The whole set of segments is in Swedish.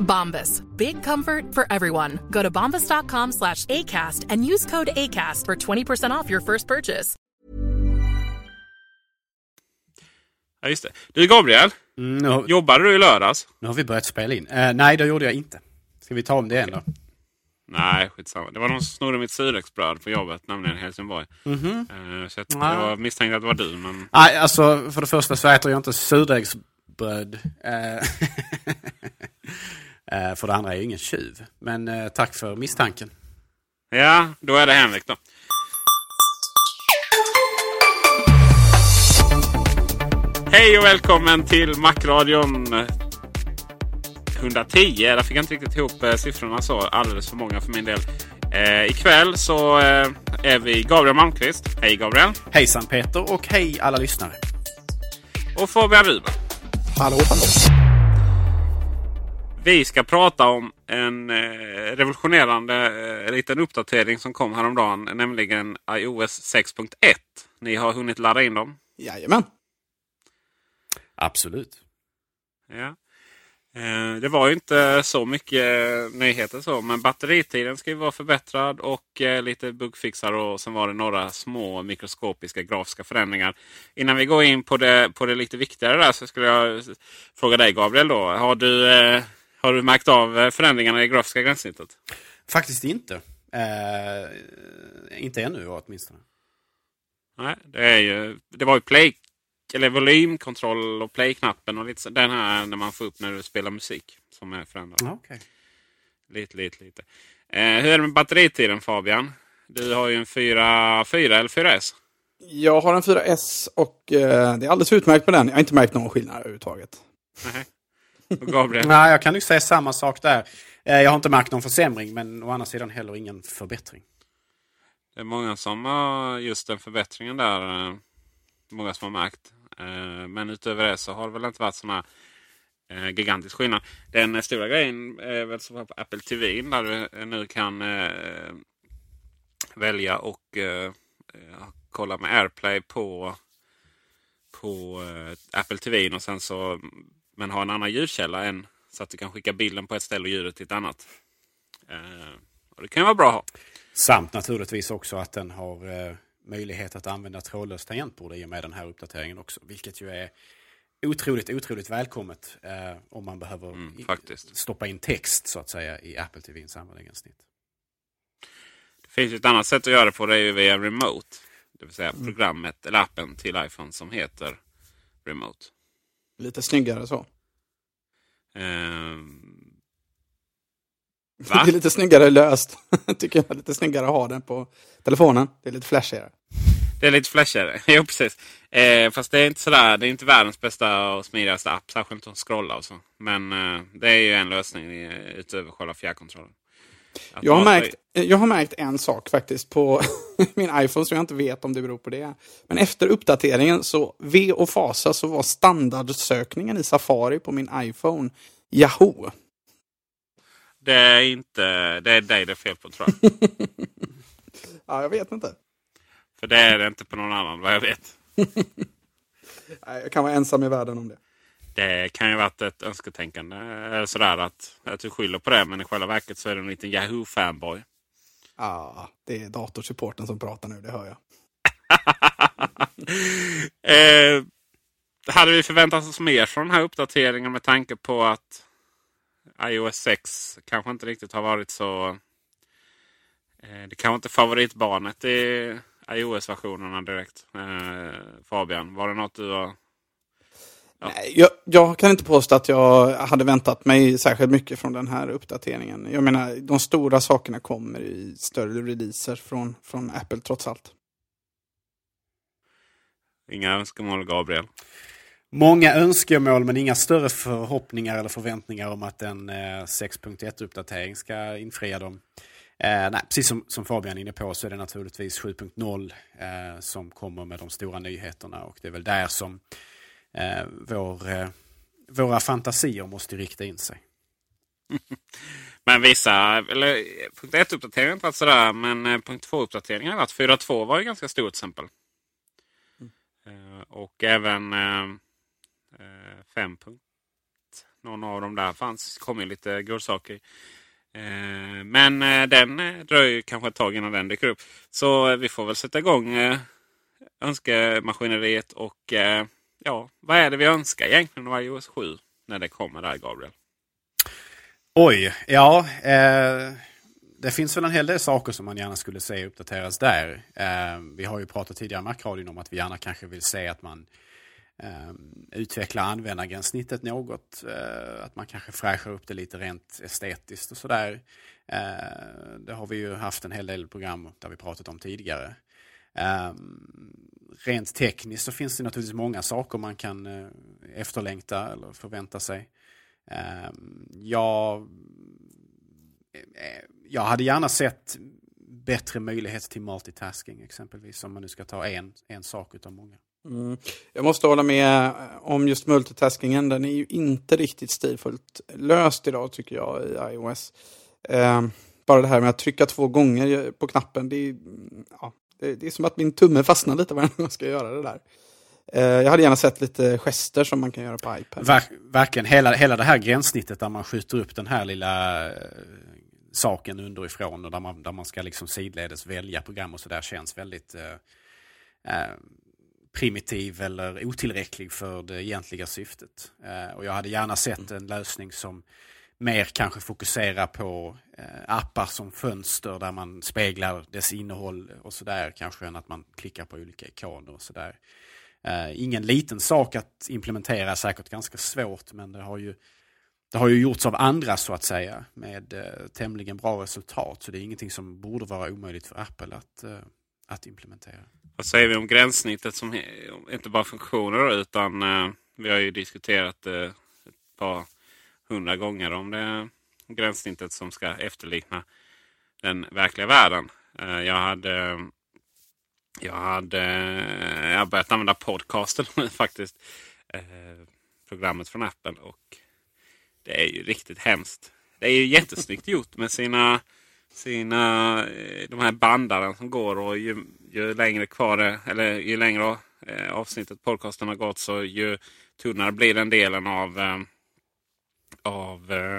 Bombas. Big comfort for everyone. Go to bombas.com slash ACAST and use code ACAST for 20% off your first purchase. Ja, just det. Du Gabriel, Mm, jobbade du i lördags? nu har vi börjat spela in. Eh, nej, det gjorde jag inte. Ska vi ta om det igen då? Nej, skitsamma. Det var någon som snodde mitt surexbröd på jobbet, nämligen i Helsingborg. Mhm. Eh, Så att Ja. jag misstänkte att det var du, men... Nej, alltså för det första så äter jag inte surdegsbröd. Eh, eh, för det andra är jag ingen tjuv. Men eh, tack för misstanken. Ja, då är det Henrik då. Hej och välkommen till Macradion 110. Där fick jag inte riktigt ihop eh, siffrorna så. Alldeles för många för min del. Eh, ikväll så eh, är vi Gabriel Malmqvist. Hej Gabriel! Hejsan Peter och hej alla lyssnare. Och Fabian Ruben. Hallå, hallå. Vi ska prata om en eh, revolutionerande eh, liten uppdatering som kom häromdagen. Nämligen iOS 6.1. Ni har hunnit ladda in dem? Jajamän. Absolut. Ja. Eh, Det var ju inte så mycket nyheter så, men batteritiden ska ju vara förbättrad och lite bugfixar och sen var det några små mikroskopiska grafiska förändringar. Innan vi går in på det, på det lite viktigare där så skulle jag fråga dig Gabriel då. Har du, har du märkt av eh, förändringarna i grafiska gränssnittet? Faktiskt inte. Eh, inte ännu åtminstone. Nej, det, är ju, det var ju play, eller volymkontroll och play-knappen och lite den här när man får upp när du spelar musik som är förändrad. Ja, okej. Lite, lite, lite. Eh, hur är det med batteritiden Fabian? Du har ju en 4, 4 eller 4S. Jag har en 4S och eh, det är alldeles utmärkt på den. Jag har inte märkt någon skillnad överhuvudtaget. Nej. Gabriel? Nej, jag kan ju säga samma sak där. Eh, jag har inte märkt någon försämring men å andra sidan heller ingen förbättring. Det är många som har just den förbättringen där. eh, Många som har märkt. Eh, Men utöver det så har det väl inte varit eh, gigantisk skillnad. Den stora grejen är väl som på Apple TV där du nu kan välja och kolla med AirPlay på, på Apple TV och sen så men ha en annan ljudkälla än så att du kan skicka bilden på ett ställe och ljudet till ett annat. Eh, och det kan ju vara bra att ha. Samt naturligtvis också att den har eh, möjlighet att använda trådlöst tangentbord i och med den här uppdateringen också. Vilket ju är otroligt, otroligt välkommet eh, om man behöver Mm, i- faktiskt. stoppa in text så att säga i Apple TV sammanläggarsnitt. Det finns ju ett annat sätt att göra det på. Det är ju via Remote. Det vill säga programmet eller appen till iPhone som heter Remote. Lite snyggare så. Det Va? är lite snyggare löst. Tycker jag. Lite snyggare att ha den på telefonen. Det är lite flashigare. det är lite flashigare. jo, precis. Eh, fast det är inte sådär. Det är inte världens bästa och smidigaste app. Särskilt att scrolla och så. Men eh, det är ju en lösning utöver själva fjärrkontrollen. Att Jag har, märkt, jag har märkt en sak faktiskt på min iPhone som jag inte vet om det beror på det. Men efter uppdateringen så V och Fasa så var standardsökningen i Safari på min iPhone Yahoo. Det är inte... Det är dig det är fel på tror jag. Ja, jag vet inte. För det är det inte på någon annan vad jag vet. Nej, Jag kan vara ensam i världen om det. Det kan ju varit ett önsketänkande. eh, Sådär att, att du skyller på det. Men i själva verket så är du en liten Yahoo-fanboy. Ah, det är datorsupporten som pratar nu, det hör jag. eh, hade vi förväntat oss mer från den här uppdateringen med tanke på att iOS 6 kanske inte riktigt har varit så... Eh, det kanske inte är favoritbarnet i iOS-versionerna direkt. Eh, Fabian, var det något du har... Ja. Jag, jag kan inte påstå att jag hade väntat mig särskilt mycket från den här uppdateringen. Jag menar, de stora sakerna kommer i större releaser från, från Apple trots allt. Inga önskemål, Gabriel? Många önskemål men inga större förhoppningar eller förväntningar om att en eh, 6.1-uppdatering ska infria dem. Eh, nej, precis som, som Fabian är inne på så är det naturligtvis 7.0 eh, som kommer med de stora nyheterna och det är väl där som eh, vår, eh, våra fantasier måste rikta in sig. Men vissa, eller punkt 1-uppdateringen har inte varit sådär, men eh, punkt 2-uppdateringen har varit. 4.2 var ju ganska stort till exempel. Eh, Och även eh, eh, 5. punkt- Någon av dem där fanns, kom ju lite godsaker. Eh, Men eh, den eh, dröjer ju kanske ett tag innan den dyker upp. Så eh, vi får väl sätta igång eh, önskemaskineriet och eh, ja, vad är det vi önskar egentligen av iOS 7 när det kommer där Gabriel? Oj, ja. Eh, det finns väl en hel del saker som man gärna skulle se uppdateras där. Eh, vi har ju pratat tidigare i Macradion om att vi gärna kanske vill se att man eh, utvecklar användargränssnittet något. Eh, att man kanske fräschar upp det lite rent estetiskt och sådär. Eh, det har vi ju haft en hel del program där vi pratat om tidigare. Eh, rent tekniskt så finns det naturligtvis många saker man kan eh, efterlängta eller förvänta sig. Eh, jag, eh, jag hade gärna sett bättre möjlighet till multitasking exempelvis om man nu ska ta en, en sak utav många. Mm. Jag måste hålla med eh, om just multitaskingen. Den är ju inte riktigt stilfullt löst idag tycker jag i iOS. Eh, bara det här med att trycka två gånger på knappen. Det är, mm, ja, det, är som att min tumme fastnar lite varje gång jag ska göra det där. Eh, jag hade gärna sett lite gester som man kan göra på iPad. Verk, verkligen hela, hela det här gränssnittet där man skjuter upp den här lilla eh, saken underifrån och där man, där man ska liksom sidledes välja program och sådär känns väldigt eh, eh, primitiv eller otillräcklig för det egentliga syftet. Eh, och jag hade gärna sett en lösning som mer kanske fokusera på eh, appar som fönster där man speglar dess innehåll och sådär kanske än att man klickar på olika ikoner och sådär. Eh, ingen liten sak att implementera, säkert ganska svårt men det har ju det har ju gjorts av andra så att säga med eh, tämligen bra resultat så det är ingenting som borde vara omöjligt för Apple att, eh, att implementera. Vad säger vi om gränssnittet som inte bara funktioner utan eh, vi har ju diskuterat eh, ett par hundra gånger om det gränssnittet som ska efterlikna den verkliga världen. Eh, jag hade jag hade eh, jag börjat använda podcasten faktiskt. Eh, programmet från Apple och det är ju riktigt hemskt. Det är ju jättesnyggt gjort med sina sina, de här bandaren som går och ju, ju längre kvar eller ju längre avsnittet podcasten har gått så ju tunnare blir den delen av, av eh,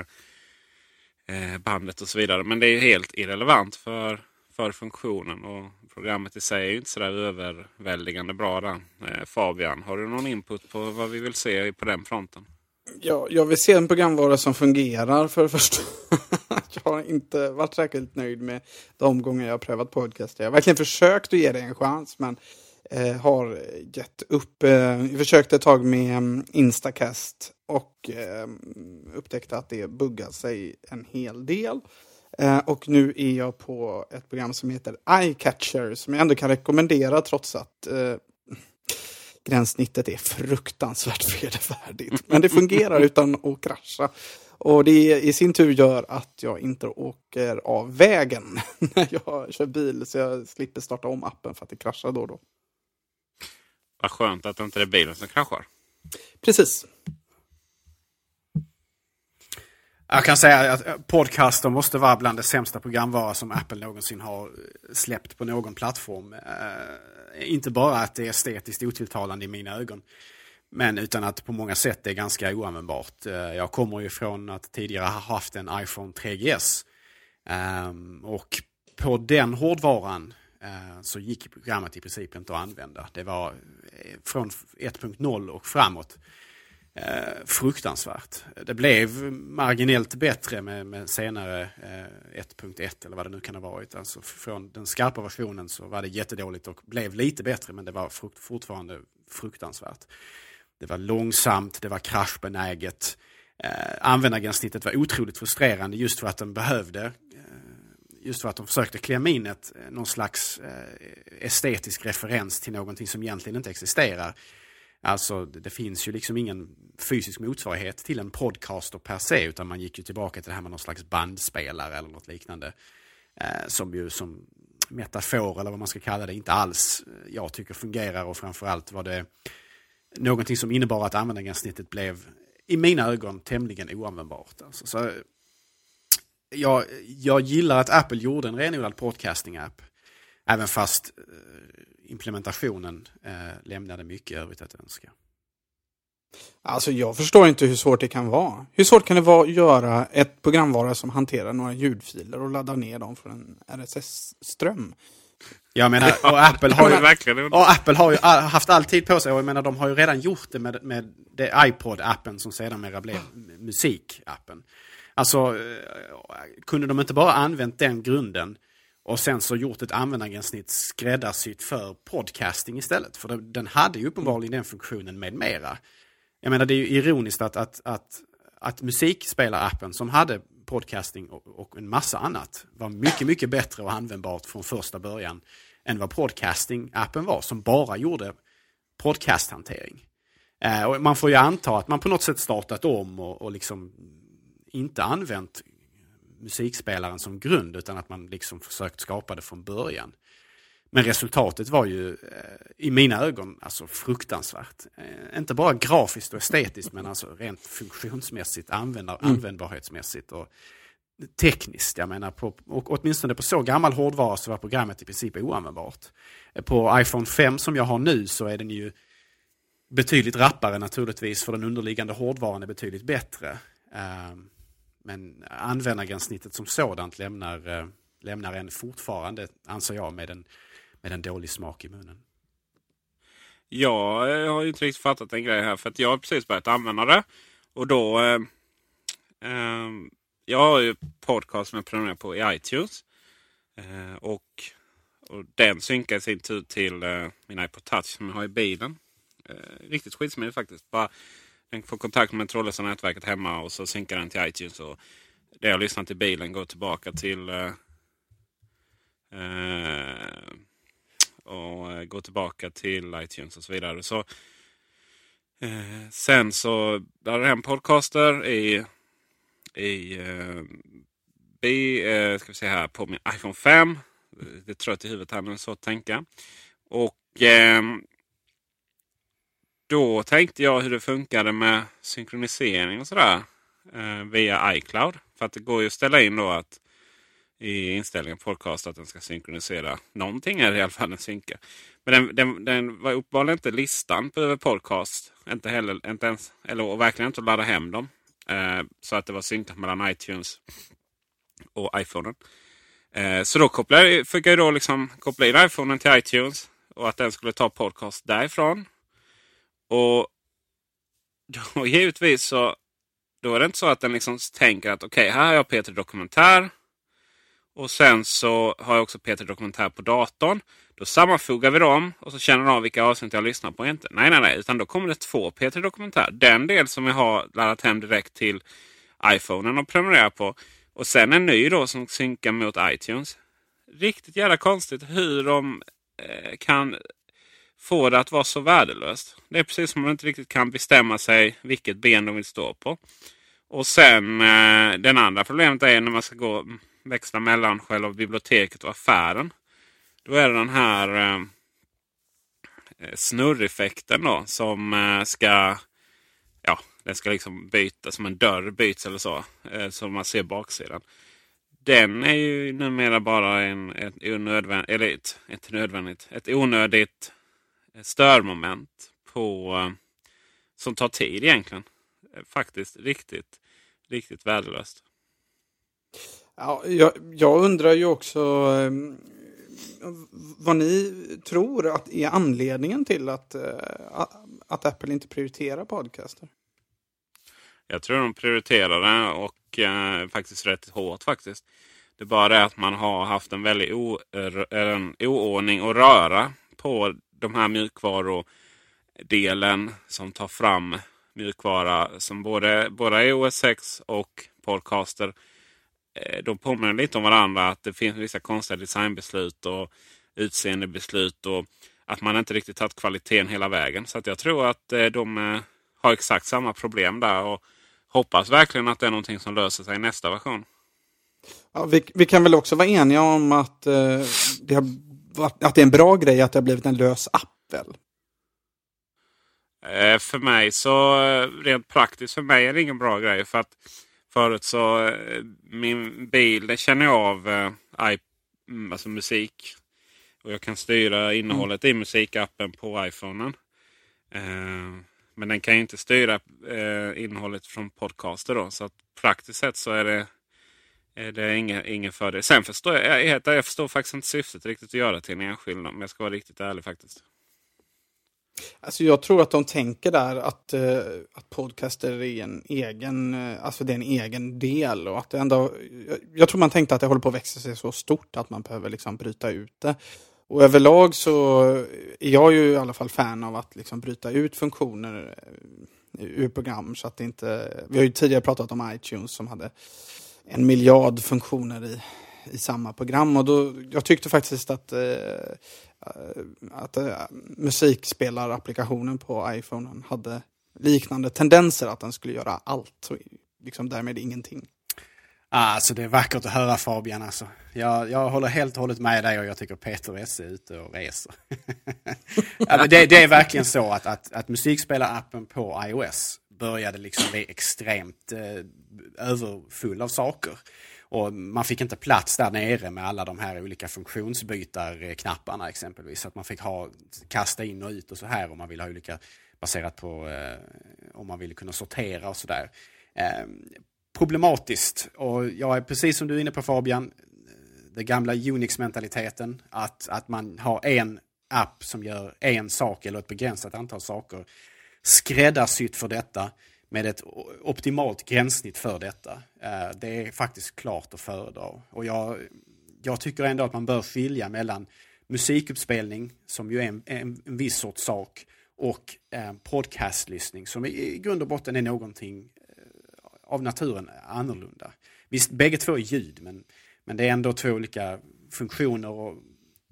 eh, bandet och så vidare. Men det är ju helt irrelevant för, för funktionen och programmet i sig är ju inte sådär överväldigande bra där. Eh, Fabian, har du någon input på vad vi vill se på den fronten? Ja, jag vill se en programvara som fungerar för det första. jag har inte varit särskilt nöjd med de gånger jag har prövat podcast. Jag har verkligen försökt att ge det en chans men eh, har gett upp. Eh, försökte ett tag med mm, Instacast och eh, upptäckte att det buggar sig en hel del. Eh, och nu är jag på ett program som heter EyeCatcher som jag ändå kan rekommendera trots att eh, gränssnittet är fruktansvärt vedervärdigt. Men det fungerar utan att krascha. Och det i sin tur gör att jag inte åker av vägen när jag kör bil. Så jag slipper starta om appen för att det kraschar då och då. Vad skönt att det inte är bilen som kraschar. Precis. Jag kan säga att podcaster måste vara bland det sämsta programvara som Apple någonsin har släppt på någon plattform. Uh, inte bara att det är estetiskt otilltalande i mina ögon. Men utan att på många sätt det är ganska oanvändbart. Uh, jag kommer ju från att tidigare ha haft en iPhone 3GS. Um, ehm, och på den hårdvaran Eh, så gick programmet i princip inte att använda. Det var eh, från 1.0 och framåt eh, fruktansvärt. Det blev marginellt bättre med, med senare 1.1 eller vad det nu kan ha varit. Alltså från den skarpa versionen så var det jättedåligt och blev lite bättre men det var frukt, fortfarande fruktansvärt. Det var långsamt, det var kraschbenäget. Eh, användargränssnittet var otroligt frustrerande just för att den behövde just för att de försökte klämma in ett, eh, någon slags eh, estetisk referens till någonting som egentligen inte existerar. Alltså det finns ju liksom ingen fysisk motsvarighet till en podcaster per se utan man gick ju tillbaka till det här med någon slags bandspelare eller något liknande. Eh, som ju som metafor eller vad man ska kalla det inte alls eh, jag tycker fungerar och framförallt var det någonting som innebar att användargränssnittet blev i mina ögon tämligen oanvändbart. Alltså, så, jag, jag gillar att Apple gjorde en renodlad podcasting-app. Även fast eh, implementationen eh, lämnade mycket övrigt att önska. Alltså jag förstår inte hur svårt det kan vara. Hur svårt kan det vara att göra ett programvara som hanterar några ljudfiler och laddar ner dem från en RSS-ström? Jag menar, och Apple har ju, och Apple har ju haft all tid på sig och jag menar de har ju redan gjort det med, med det iPod-appen som sedermera blev musik-appen. Alltså, eh, kunde de inte bara använt den grunden och sen så gjort ett användargränssnitt skräddarsytt för podcasting istället. För den hade ju uppenbarligen den funktionen med mera. Jag menar det är ju ironiskt att, att, att, att musikspelarappen som hade podcasting och, och, en massa annat var mycket, mycket bättre och användbart från första början än vad podcasting-appen var som bara gjorde podcasthantering. Eh, och man får ju anta att man på något sätt startat om och, och liksom inte använt musikspelaren som grund utan att man liksom försökt skapa det från början. Men resultatet var ju eh, i mina ögon alltså fruktansvärt. Eh, inte bara grafiskt och estetiskt men alltså rent funktionsmässigt, användar, mm. användbarhetsmässigt och tekniskt. Jag menar, på, och åtminstone på så gammal hårdvara så var programmet i princip oanvändbart. Eh, på iPhone 5 som jag har nu så är den ju betydligt rappare naturligtvis för den underliggande hårdvaran är betydligt bättre. Men användargränssnittet som sådant lämnar, eh, lämnar en fortfarande, anser jag, med en, med en dålig smak i munnen. Jag eh, har inte riktigt fattat en grej här för att jag har precis börjat använda det. Och då... Eh, eh, jag har ju podcast som jag prenumererar på i iTunes. Eh, och, och den synkar i sin tur till eh, min iPod Touch som jag har i bilen. Eh, riktigt skitsmidigt faktiskt. Bara den får kontakt med trådlösa nätverket hemma och så synkar den till iTunes. Och det jag lyssnar i bilen går tillbaka till eh, och eh, går tillbaka till iTunes och så vidare. Så, eh, sen så laddar jag hem podcaster i, i eh, B, eh, ska vi se här, på min iPhone 5. Det är trött i huvudet här men så att tänka. Och då tänkte jag hur det funkade med synkronisering och sådär eh, via iCloud. För att det går ju att ställa in då att i inställningen podcast att den ska synkronisera. Någonting är det i alla fall den synkar. Men den, den, den var uppenbarligen inte listan på över podcast. Inte heller, inte ens, eller och verkligen inte att ladda hem dem. Eh, så att det var synkat mellan iTunes och iPhonen. Eh, så då kopplade, fick jag då liksom koppla in iPhonen till iTunes. Och att den skulle ta podcast därifrån. Och då givetvis så då är det inte så att den liksom tänker att okej, okay, här har jag Peter Dokumentär. Och sen så har jag också Peter Dokumentär på datorn. Då sammanfogar vi dem och så känner de av vilka avsnitt jag lyssnar på. Inte. Nej, nej, nej. Utan då kommer det två Peter Dokumentär. Den del som jag har laddat hem direkt till iPhonen och prenumererar på. Och sen en ny då som synkar mot iTunes. Riktigt jävla konstigt hur de eh, kan få det att vara så värdelöst. Det är precis som man inte riktigt kan bestämma sig vilket ben de vill stå på. Och sen eh, den andra problemet är när man ska gå växla mellan själva biblioteket och affären. Då är det den här eh, eh, snurreffekten då som eh, ska ja, Den ska liksom byta som en dörr byts eller så. Eh, så man ser baksidan. Den är ju numera bara en, ett, onödvän, eller ett, ett, nödvändigt, ett onödigt störmoment på, som tar tid egentligen. Faktiskt riktigt, riktigt värdelöst. Ja, jag, jag undrar ju också eh, vad ni tror att är anledningen till att, eh, att Apple inte prioriterar podcaster. Jag tror de prioriterar det och eh, faktiskt rätt hårt faktiskt. Det är bara det att man har haft en väldig en oordning och röra på de här mjukvarudelen som tar fram mjukvara som både, både iOS 6 och Podcaster. Eh, de påminner lite om varandra. Att det finns vissa konstiga designbeslut och utseendebeslut. Och att man inte riktigt tagit kvaliteten hela vägen. Så att jag tror att eh, de eh, har exakt samma problem där. Och hoppas verkligen att det är någonting som löser sig i nästa version. Ja, vi, vi kan väl också vara eniga om att, eh, det har, att det är en bra grej att det har blivit en lös app väl? Eh, för mig så eh, rent praktiskt för mig är det ingen bra grej. För att förut så eh, min bil den känner jag av mm, alltså musik. Och jag kan styra innehållet mm. i musikappen på iPhonen. Men den kan ju inte styra innehållet från podcaster då. Så att praktiskt sett så är det, Eh, är det ingen, ingen fördel. Sen förstår jag, jag, jag förstår faktiskt inte syftet riktigt att göra till en enskild. Om jag ska vara riktigt ärlig faktiskt. Alltså jag tror att de tänker där att, uh, att podcaster är en egen, uh, alltså det är en egen del och att det ändå, jag, jag, tror man tänkte att det håller på att växa sig så stort att man behöver liksom bryta ut det. Och överlag så är jag ju i alla fall fan av att liksom bryta ut funktioner ur program så att det inte, vi har ju tidigare pratat om iTunes som hade en miljard funktioner i, i samma program och då, jag tyckte faktiskt att Eh, eh att eh, uh, musikspellarapplikationen på iPhone hade liknande tendenser att den skulle göra allt och liksom därmed ingenting. Ah, alltså det är vackert att höra Fabian alltså. Jag, jag håller helt och hållet med dig och jag tycker Peter Esse är ute och reser. alltså det, det, är verkligen så att, att, att musikspelarappen på iOS började liksom bli extremt eh, Alltså, överfull av saker. Och man fick inte plats där nere med alla de här olika funktionsbytarknapparna exempelvis. Så att man fick ha, kasta in och ut och så här om man ville ha olika baserat på eh, om man ville kunna sortera och sådär. Eh, problematiskt och jag är precis som du är inne på Fabian, eh, den gamla Unix-mentaliteten att, att man har en app som gör en sak eller ett begränsat antal saker skräddarsytt för detta med ett optimalt gränssnitt för detta. Eh, det är faktiskt klart att föredra. Och jag, jag tycker ändå att man bör skilja mellan musikuppspelning, som ju är en, en, en viss sorts sak, och eh, podcastlyssning som i grund och botten är någonting eh, av naturen annorlunda. Visst, bägge två är ljud, men, men det är ändå två olika funktioner och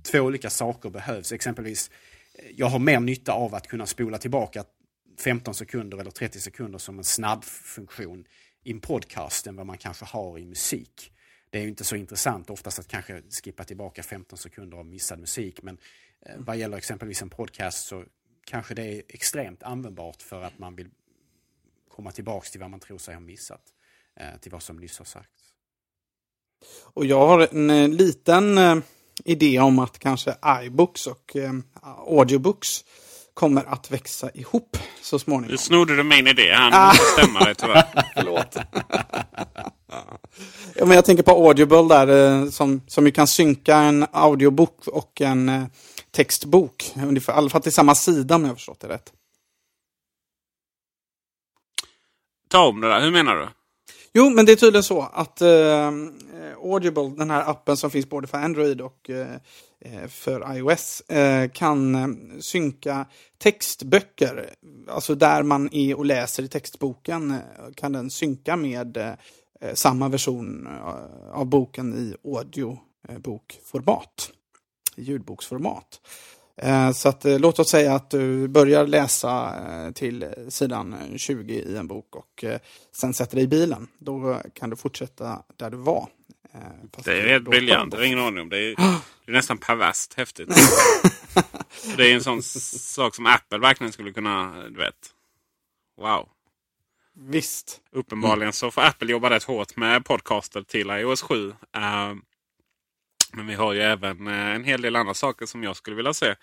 två olika saker behövs. Exempelvis, eh, jag har mer nytta av att kunna spola tillbaka 15 sekunder eller 30 sekunder som en snabbfunktion i en podcast än vad man kanske har i musik. Det är ju inte så intressant oftast att kanske skippa tillbaka 15 sekunder av missad musik men eh, vad gäller exempelvis en podcast så kanske det är extremt användbart för att man vill komma tillbaks till vad man tror sig ha missat. Eh, till vad som nyss har sagts. Och jag har en eh, liten idé om att kanske iBooks och audiobooks kommer att växa ihop så småningom. Nu snodde du min idé måste stämma dig tyvärr. Förlåt. ja, men jag tänker på Audible där eh, som, som ju kan synka en audiobok och en eh, textbok. Ungefär, I alla fall till samma sida om jag har förstått det rätt. Ta om det där. Hur menar du? Jo, men det är tydligen så att eh, Audible, den här appen som finns både för Android och Eh, Eh, för iOS eh, kan eh, synka textböcker. Alltså där man är och läser i textboken kan den synka med samma version av boken i audiobokformat. Ljudboksformat. Så att, låt oss säga att du börjar läsa till sidan 20 i en bok och sen sätter dig i bilen. Då kan du fortsätta där du var det är helt briljant, jag har ingen aning om. Det är, Det är nästan perverst häftigt. det är en sån sak som Apple verkligen skulle kunna, du vet. Wow. Visst. Uppenbarligen så får Apple jobba rätt hårt med podcaster till iOS 7. Eh, men vi har ju även eh, en hel del andra saker som jag skulle vilja se.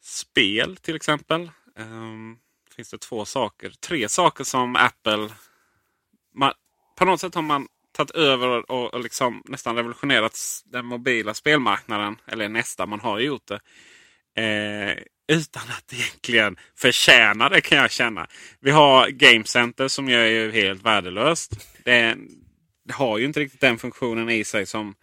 Spel till exempel. Um, finns det två saker, tre saker som Apple... Man, på något sätt har man tagit över och, och liksom nästan revolutionerat den mobila spelmarknaden. Eller nästan, man har ju gjort det. Eh, utan att egentligen förtjäna det kan jag känna. Vi har Game Center som ju är helt värdelöst. Det, det, har ju inte riktigt den funktionen i sig som,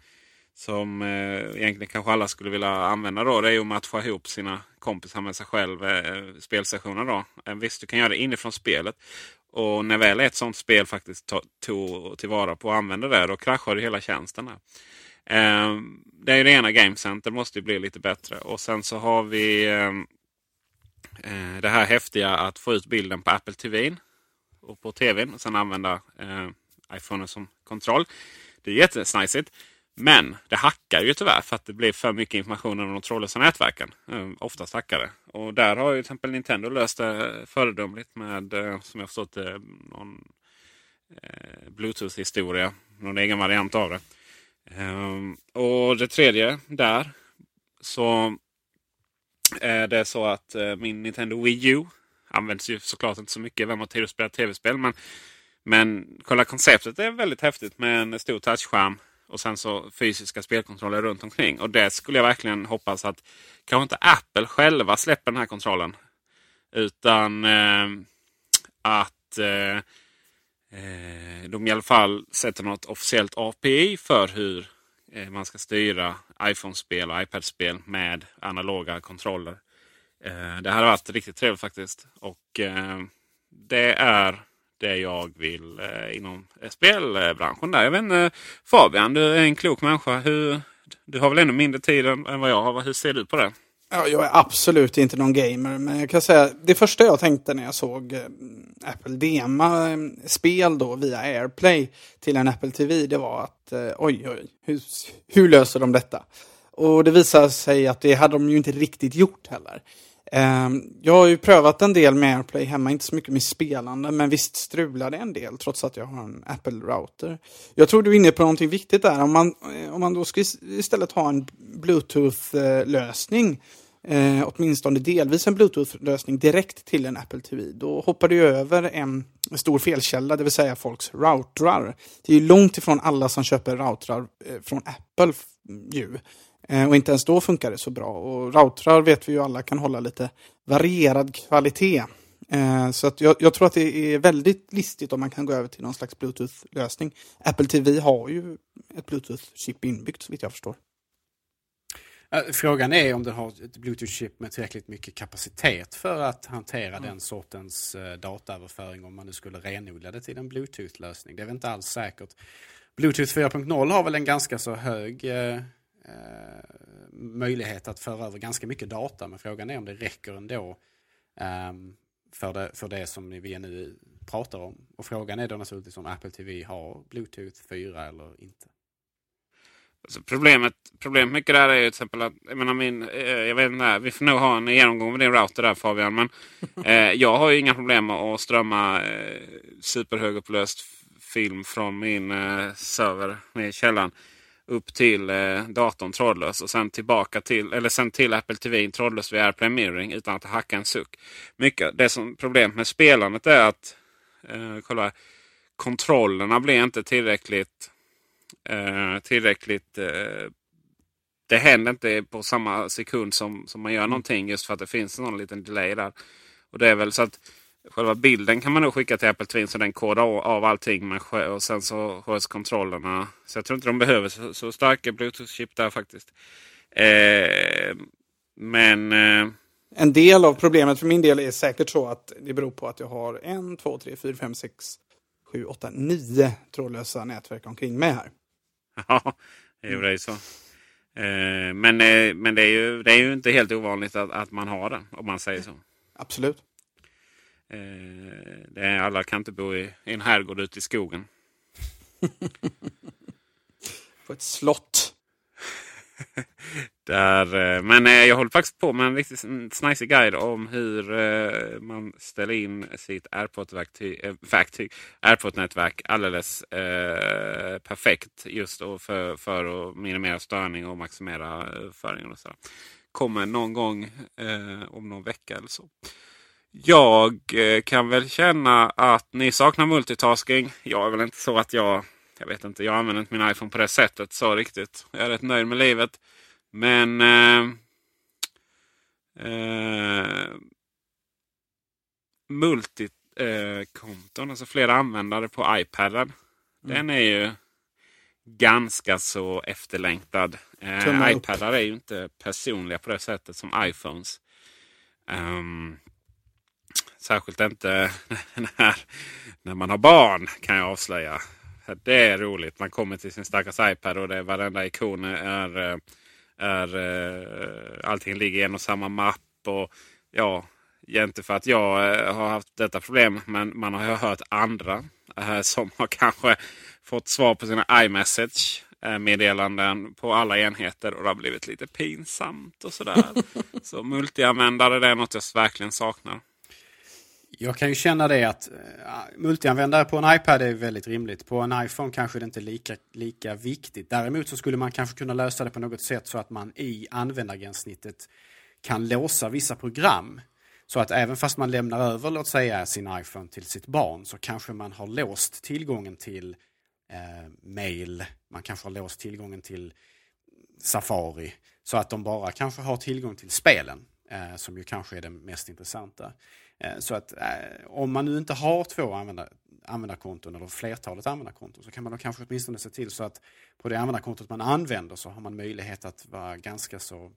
som eh, egentligen kanske alla skulle vilja använda. Då. Det är ju att matcha ihop sina kompisar med sig själv. Eh, spelsessioner då. Eh, visst, du kan göra det inifrån spelet. Och när väl ett sånt spel faktiskt tog tillvara på och använde det, då kraschar ju hela tjänsten. Här. Eh, det är ju det ena Game Center måste bli lite bättre. Och sen så har vi ehm, eh, det här häftiga att få ut bilden på Apple TV och på tvn och sen använda eh, iPhone som kontroll. Det är jättesnajsigt. Men det hackar ju tyvärr för att det blir för mycket information om de trådlösa nätverken. Eh, oftast hackar det. Och där har ju till exempel Nintendo löst det föredömligt med, eh, som jag förstått det, någon eh, Bluetooth-historia. Någon egen variant av det. Ehm, och det tredje där så är det så att eh, min Nintendo Wii U används ju såklart inte så mycket. Vem har tid att spela tv-spel? Men, men kolla konceptet är väldigt häftigt med en stor touchskärm och sen så fysiska spelkontroller runt omkring. Och det skulle jag verkligen hoppas att kanske inte Apple själva släpper den här kontrollen. Utan eh, att eh, eh de i alla fall sätter något officiellt API för hur eh, man ska styra iPhone-spel och iPad-spel med analoga kontroller. Eh, det hade varit riktigt trevligt faktiskt. Och eh, det är det jag vill eh, inom spelbranschen. Där. Jag vet inte, Fabian, du är en klok människa. Hur, du har väl ännu mindre tid än, än vad jag har. Hur ser du på det? Ja, jag är absolut inte någon gamer, men jag kan säga det första jag tänkte när jag såg eh, Apple Dema-spel eh, då via AirPlay till en Apple TV, det var att eh, oj, oj, hur, hur löser de detta? Och det visade sig att det hade de ju inte riktigt gjort heller. Ehm, jag har ju prövat en del med AirPlay hemma, inte så mycket med spelande, men visst strular det en del trots att jag har en Apple-router. Jag tror du är inne på någonting viktigt där. Om man, eh, om man då ska istället ha en Bluetooth-lösning, eh, åtminstone delvis en Bluetooth-lösning direkt till en Apple TV, då hoppar du över en stor felkälla, det vill säga folks routrar. Det är ju långt ifrån alla som köper routrar eh, från Apple ju. Eh, och inte ens då funkar det så bra. Och routrar vet vi ju alla kan hålla lite varierad kvalitet. Eh, så att jag, jag, tror att det är väldigt listigt om man kan gå över till någon slags Bluetooth-lösning. Apple TV har ju ett Bluetooth-chip inbyggt så vitt jag förstår. Frågan är om den har ett Bluetooth-chip med tillräckligt mycket kapacitet för att hantera mm. den sortens eh, dataöverföring om man nu skulle renodla det till en Bluetooth-lösning. Det är väl inte alls säkert. Bluetooth 4.0 har väl en ganska så hög Eh, möjlighet att föra över ganska mycket data. Men frågan är om det räcker ändå um, för, det, för det som vi nu pratar om. Och frågan är då naturligtvis om Apple TV har Bluetooth 4 eller inte. Alltså problemet, problemet mycket där är ju till exempel att jag, menar min, eh, jag vet inte, vi får nog ha en genomgång med din router där Fabian. Men eh, jag har ju inga problem med att strömma eh, superhögupplöst film från min eh, server i källaren upp till eh, datorn trådlös och sen tillbaka till, eller sen till Apple TV trådlös via AirPlay Mirroring utan att hacka en suck. Mycket. Det som problemet med spelandet är att eh, kolla, kontrollerna blir inte tillräckligt eh, tillräckligt eh, det händer inte på samma sekund som, som man gör mm. någonting just för att det finns någon liten delay där. Och det är väl så att Själva bilden kan man nog skicka till Apple Twin så den kodar av allting. Med, och sen så sköts kontrollerna. Så jag tror inte de behöver så, så starka Bluetooth-chip där faktiskt. Eh, men... Eh, en del av problemet för min del är säkert så att det beror på att jag har en, två, tre, fyra, fem, sex, sju, åtta, nio trådlösa nätverk omkring mig här. Ja, det är ju så. Eh, men eh, men det, är ju, det är ju inte helt ovanligt att, att man har det, om man säger så. Absolut. Eh, det är, alla kan inte bo i, i en herrgård ute i skogen. På ett slott. Där, eh, men eh, jag håller faktiskt på med en riktigt snajsig guide om hur man ställer in sitt verktyg, AirPod-nätverk alldeles eh, perfekt. Just för, för att minimera störning och maximera överföringen. Och så. Kommer någon gång eh, om någon vecka eller så. Jag kan väl känna att ni saknar multitasking. Jag är väl inte så att jag jag vet inte, jag använder inte min iPhone på det sättet så riktigt. Jag är rätt nöjd med livet. Men eh, eh, multikonton, eh, alltså flera användare på iPaden. Mm. Den är ju ganska så efterlängtad. Eh, iPadar är ju inte personliga på det sättet som iPhones. Um, särskilt inte när, när man har barn kan jag avslöja. Det är roligt. Man kommer till sin stackars iPad och det är varenda ikon är, är, är eh, allting ligger i en och samma mapp. Och ja, inte för att jag eh, har haft detta problem, men man har hört andra eh, som har kanske fått svar på sina iMessage meddelanden på alla enheter och det har blivit lite pinsamt och sådär. Så multianvändare det är något jag verkligen saknar. Jag kan ju känna det att eh, multianvändare på en iPad är väldigt rimligt. På en iPhone kanske det inte är lika, lika viktigt. Däremot så skulle man kanske kunna lösa det på något sätt så att man i användargränssnittet kan låsa vissa program. Så att även fast man lämnar över, låt säga, sin iPhone till sitt barn så kanske man har låst tillgången till eh, mail, man kanske har låst tillgången till Safari. Så att de bara kanske har tillgång till spelen, eh, som ju kanske är det mest intressanta. Eh, så att eh, om man nu inte har två användar, användarkonton eller flertalet användarkonton så kan man då kanske åtminstone se till så att på det användarkontot man använder så har man möjlighet att vara ganska så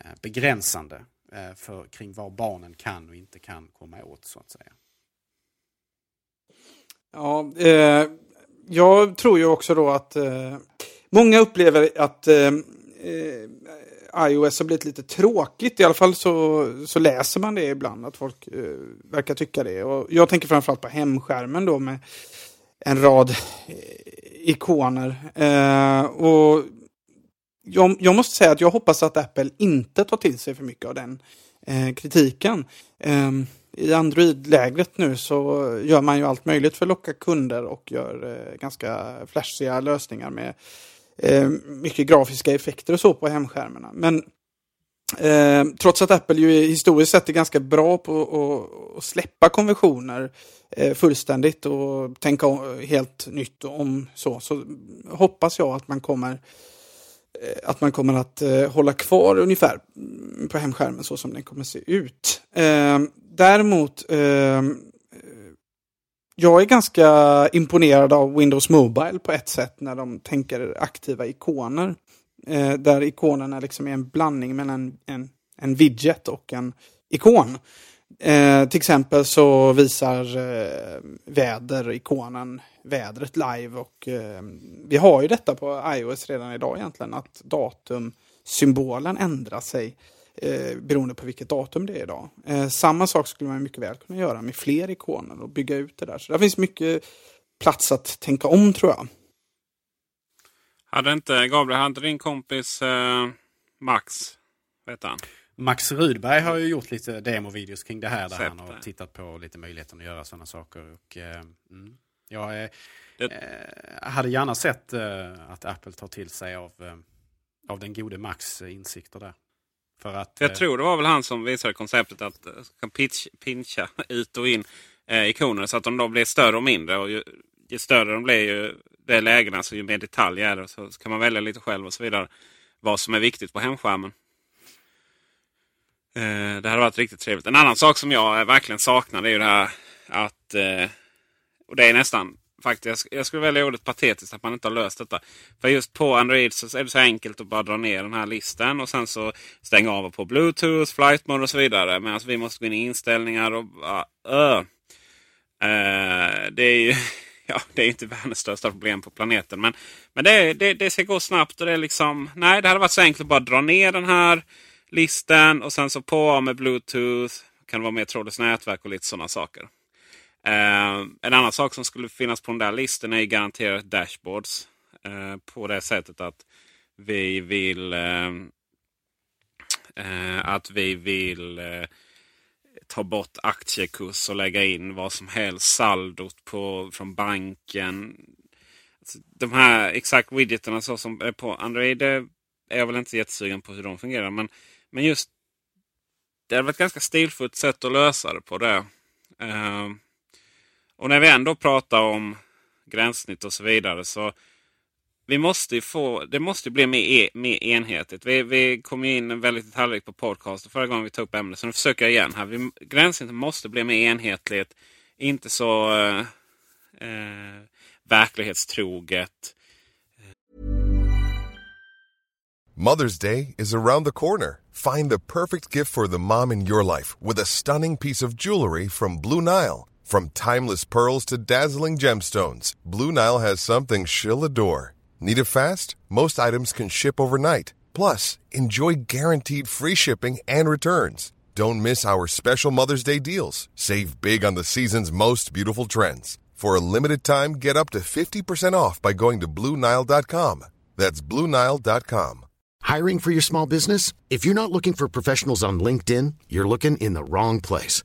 eh, begränsande eh, för, kring vad barnen kan och inte kan komma åt så att säga. Ja, eh, jag tror ju också då att eh, många upplever att eh, eh iOS har blivit lite tråkigt. I alla fall så, så läser man det ibland, att folk eh, verkar tycka det. Och jag tänker framförallt på hemskärmen då med en rad eh, ikoner. Eh, och jag, jag, måste säga att jag hoppas att Apple inte tar till sig för mycket av den eh, kritiken. Eh, I Android-lägret nu så gör man ju allt möjligt för att locka kunder och gör eh, ganska flashiga lösningar med eh, mycket grafiska effekter och så på hemskärmarna. Men eh, trots att Apple ju historiskt sett är ganska bra på att släppa konventioner eh, fullständigt och tänka helt nytt om så, så hoppas jag att man kommer eh, att man kommer att eh, hålla kvar ungefär på hemskärmen så som den kommer se ut. Eh, däremot jag är ganska imponerad av Windows Mobile på ett sätt när de tänker aktiva ikoner. Eh, där ikonerna liksom är en blandning mellan en, en widget och en ikon. Eh, till exempel så visar eh, väder-ikonen vädret live och eh, vi har ju detta på iOS redan idag egentligen att datumsymbolen ändrar sig eh, beroende på vilket datum det är idag. Eh, samma sak skulle man mycket väl kunna göra med fler ikoner och bygga ut det där. Så det finns mycket plats att tänka om tror jag. Hade inte Gabriel, hade din kompis eh, Max, vet han? Max Rudberg har ju gjort lite demovideos kring det här där Sätt han har det. tittat på lite möjligheten att göra sådana saker. Och, eh, mm, jag eh, det... eh, hade gärna sett eh, att Apple tar till sig av, eh, av den gode Max insikter där. För att, jag eh, tror det var väl han som visade konceptet att kan pitch, pincha ut och in eh, ikoner så att de då blir större och mindre. Och ju, ju större de blir ju det lägena, så ju mer detalj är det. Så kan man välja lite själv och så vidare. Vad som är viktigt på hemskärmen. Eh, det hade varit riktigt trevligt. En annan sak som jag verkligen saknar är ju det här att... Eh, och det är nästan faktiskt. Jag skulle välja ordet patetiskt att man inte har löst detta. För just på Android så är det så enkelt att bara dra ner den här listan och sen så stänga av på Bluetooth, flight mode och så vidare. Medan vi måste gå in i inställningar och... Uh, uh, det är ju ja, det är inte världens största problem på planeten. Men, men det, det, det ska gå snabbt och det är liksom... Nej, det hade varit så enkelt att bara dra ner den här listan och sen så på med Bluetooth. Kan det vara mer trådlöst nätverk och lite sådana saker. Uh, en annan sak som skulle finnas på den där listan är garanterat dashboards. Uh, på det sättet att vi vill eh, eh, att vi vill eh, ta bort aktiekurs och lägga in vad som helst. Saldot på, från banken. Alltså, de här exakt widgetarna så som är på Android är jag väl inte jättesugen på hur de fungerar. Men, men just det är ett ganska stilfullt sätt att lösa det på. det. Och när vi ändå pratar om gränssnitt och så vidare. så vi måste få, det måste bli mer, e, mer enhetligt. Vi, vi kom in väldigt detaljrikt på podcast förra gången vi tog upp ämnet. Så nu försöker jag igen här. Vi, gränssnittet måste bli mer enhetligt. Inte så eh, eh, verklighetstroget. Mother's Day is around the corner. Find the perfect gift for the mom in your life with a stunning piece of jewelry from Blue Nile. From timeless pearls to dazzling gemstones, Blue Nile has something she'll adore. Need it fast? Most items can ship overnight. Plus, enjoy guaranteed free shipping and returns. Don't miss our special Mother's Day deals. Save big on the season's most beautiful trends. For a limited time, get up to 50% off by going to Bluenile.com. That's Bluenile.com. Hiring for your small business? If you're not looking for professionals on LinkedIn, you're looking in the wrong place.